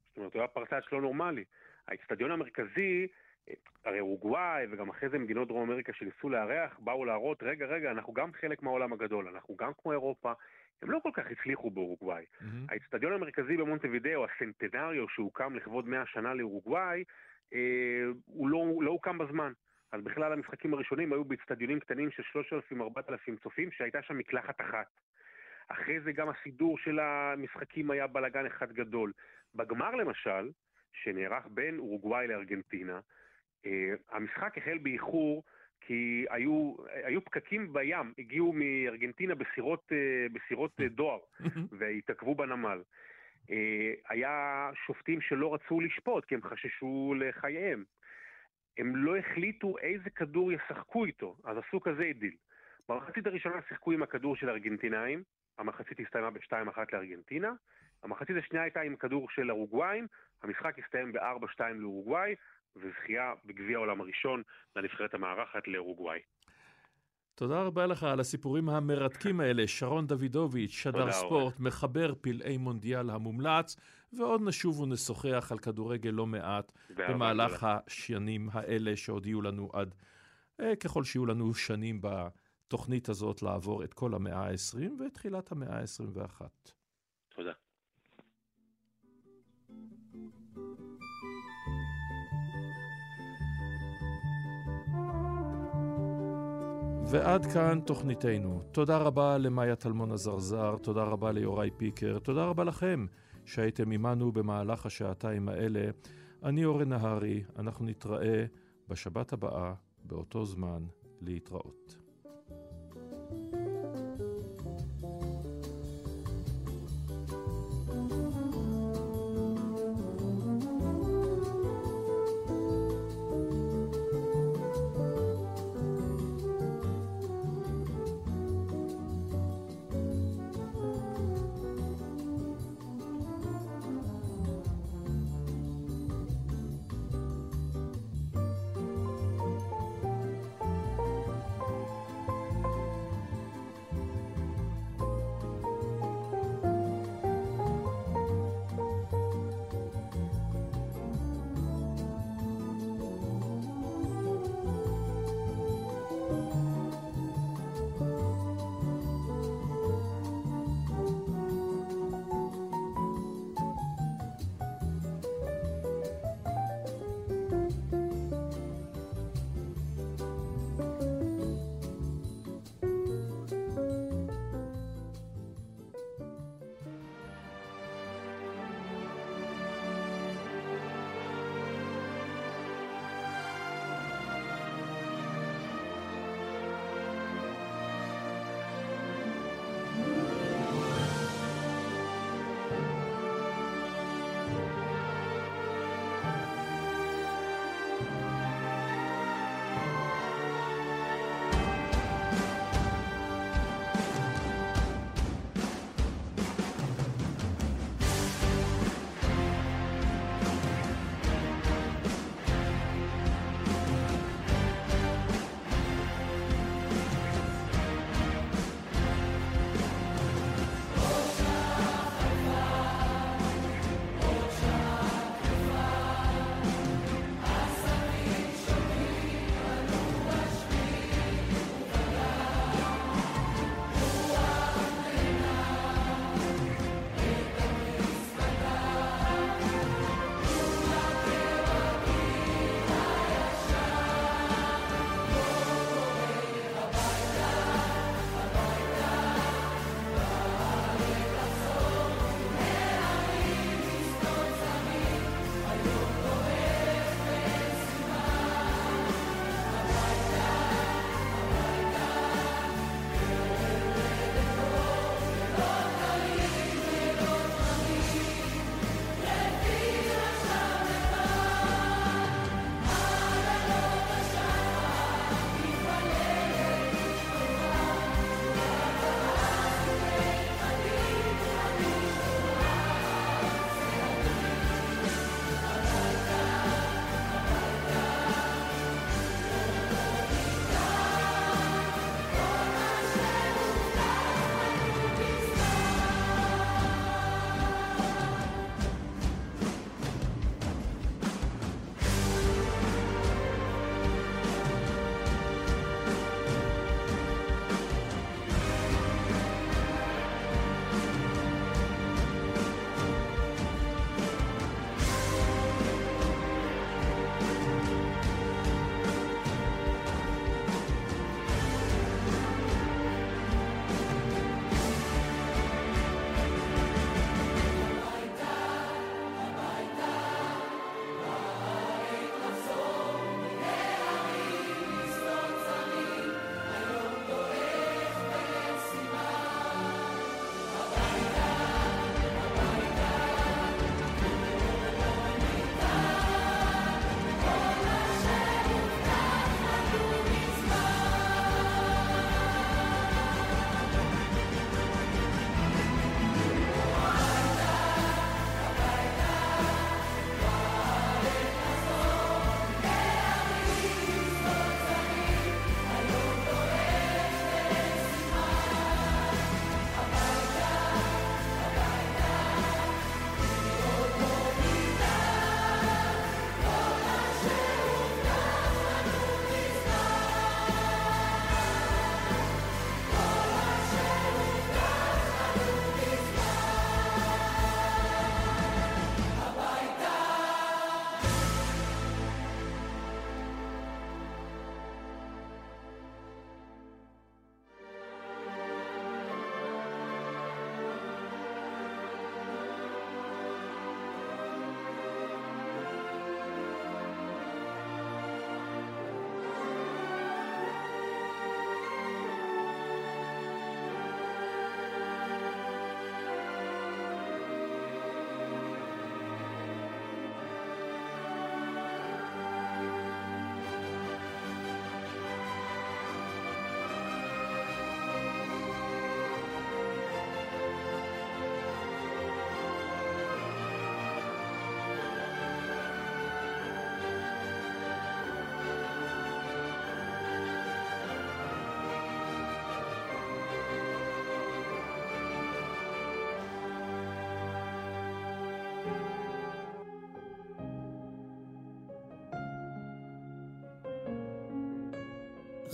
זאת אומרת, הוא היה פרטאץ' לא נורמלי. האצטדיון המרכזי, הרי אורוגוואי וגם אחרי זה מדינות דרום אמריקה שניסו לארח, באו להראות, רגע, רגע, אנחנו גם חלק מהעולם הגדול, אנחנו גם כמו אירופה. הם לא כל כך הצליחו באורוגוואי. Mm-hmm. האצטדיון המרכזי במונטווידאו, הסנטנריו שהוקם לכבוד 100 שנה לאורוגוואי, אה, הוא לא, לא הוקם בזמן. אז בכלל המשחקים הראשונים היו באצטדיונים קטנים של 3,000-4,000 צופים, שהייתה שם מקלחת אחת. אחרי זה גם הסידור של המשחקים היה בלאגן אחד גדול. בגמר למשל, שנערך בין אורוגוואי לארגנטינה, אה, המשחק החל באיחור כי היו, היו פקקים בים, הגיעו מארגנטינה בסירות, אה, בסירות אה, דואר *laughs* והתעכבו בנמל. היה שופטים שלא רצו לשפוט כי הם חששו לחייהם. הם לא החליטו איזה כדור ישחקו איתו, אז עשו כזה דיל. במחצית הראשונה שיחקו עם הכדור של הארגנטינאים, המחצית הסתיימה ב-2-1 לארגנטינה, המחצית השנייה הייתה עם כדור של אורוגוואים, המשחק הסתיים ב-4-2 לאורוגוואי, וזכייה בגביע העולם הראשון לנבחרת המארחת לאורוגוואי. תודה רבה לך על הסיפורים המרתקים האלה. שרון דוידוביץ', שדר ספורט. מחבר פלאי מונדיאל המומלץ, ועוד נשוב ונשוחח על כדורגל לא מעט במהלך השנים האלה שעוד יהיו לנו עד, אה, ככל שיהיו לנו שנים בתוכנית הזאת לעבור את כל המאה ה-20 ותחילת המאה ה-21. תודה. ועד כאן תוכניתנו. תודה רבה למאיה טלמון הזרזר, תודה רבה ליוראי פיקר, תודה רבה לכם שהייתם עמנו במהלך השעתיים האלה. אני אורן נהרי, אנחנו נתראה בשבת הבאה, באותו זמן, להתראות.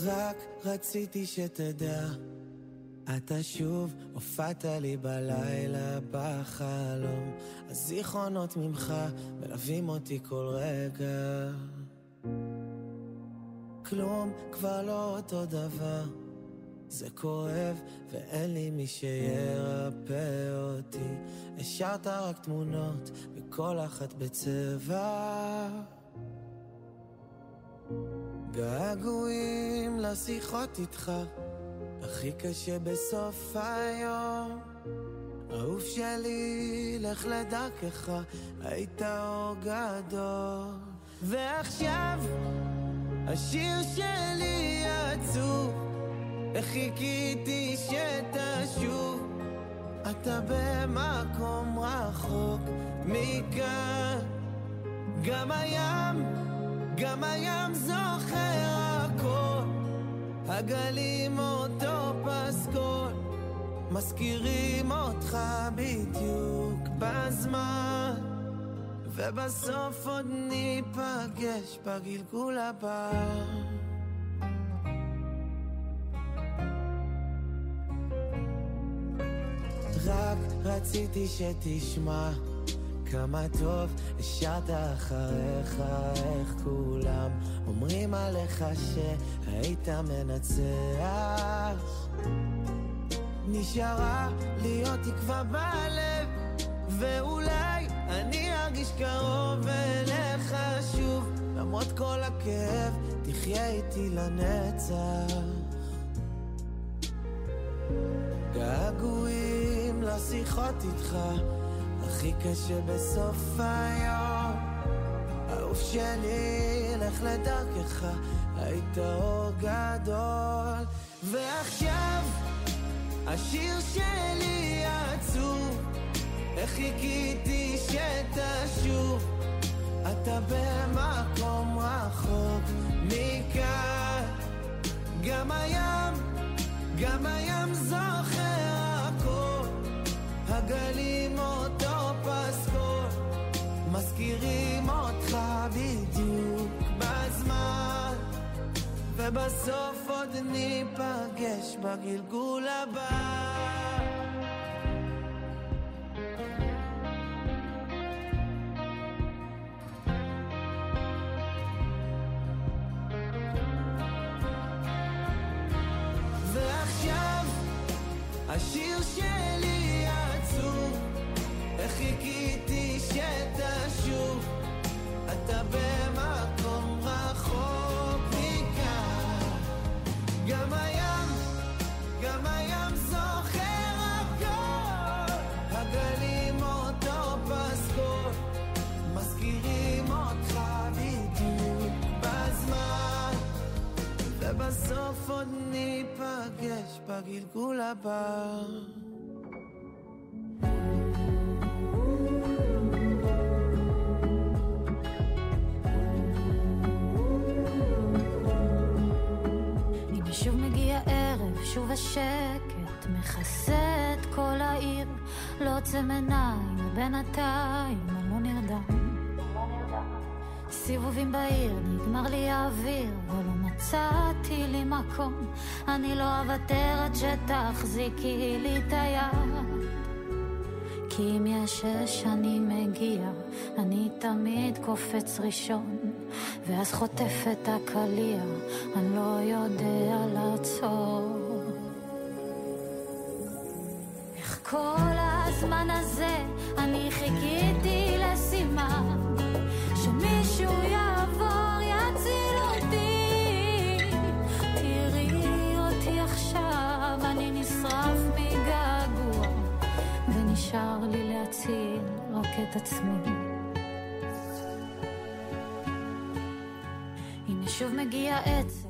רק רציתי שתדע, אתה שוב הופעת לי בלילה בחלום, הזיכרונות ממך מלווים אותי כל רגע. כלום כבר לא אותו דבר, זה כואב ואין לי מי שירפא אותי. השארת רק תמונות וכל אחת בצבע. געגועים לשיחות איתך, הכי קשה בסוף היום. אהוב שלי, לך לדרכך, היית אור גדול. ועכשיו, השיר שלי עצוב, חיכיתי שתשוב. אתה במקום רחוק מכאן, גם הים, גם הים זוכר הכל, הגלים אותו פסקול, מזכירים אותך בדיוק בזמן, ובסוף עוד ניפגש בגלגול הבא. רק רציתי שתשמע כמה טוב השארת אחריך איך כולם אומרים עליך שהיית מנצח. נשארה להיות תקווה בלב ואולי אני ארגיש קרוב אליך שוב. למרות כל הכאב תחיה איתי לנצח. געגועים לשיחות איתך, הכי קשה בסוף היום. אהוב שלי, לך לדרכך, היית אור גדול. ועכשיו, השיר שלי עצוב, איך חיכיתי שתשוב. אתה במקום רחוק מכאן, גם הים גם הים זוכר הכל, הגלים אותו מזכירים אותך בדיוק בזמן, ובסוף עוד ניפגש בגלגול הבא. ועכשיו השיר שלי עצוב, איך חיכיתי שתשוב, אתה במקום רחוק מכאן. גם הים, גם הים זוכר הכל, הגלים אותו פסקול, מזכירים אותך בדיוק בזמן. ובסוף עוד ניפגש בגלגול הבא. שוב השקט מכסה את כל העיר, לא עוצם עיניים, ובינתיים אני לא נרדם. סיבובים בעיר, נגמר לי האוויר, ולא מצאתי לי מקום. אני לא אוותר עד שתחזיקי לי את היד. כי אם יש אש אני מגיע, אני תמיד קופץ ראשון, ואז חוטף את הקליע, אני לא יודע לעצור. כל הזמן הזה אני חיכיתי לסימן שמישהו יעבור יציל אותי. תראי אותי עכשיו אני נשרף מגעגוע ונשאר לי להציל רק את עצמי. הנה שוב מגיע עצב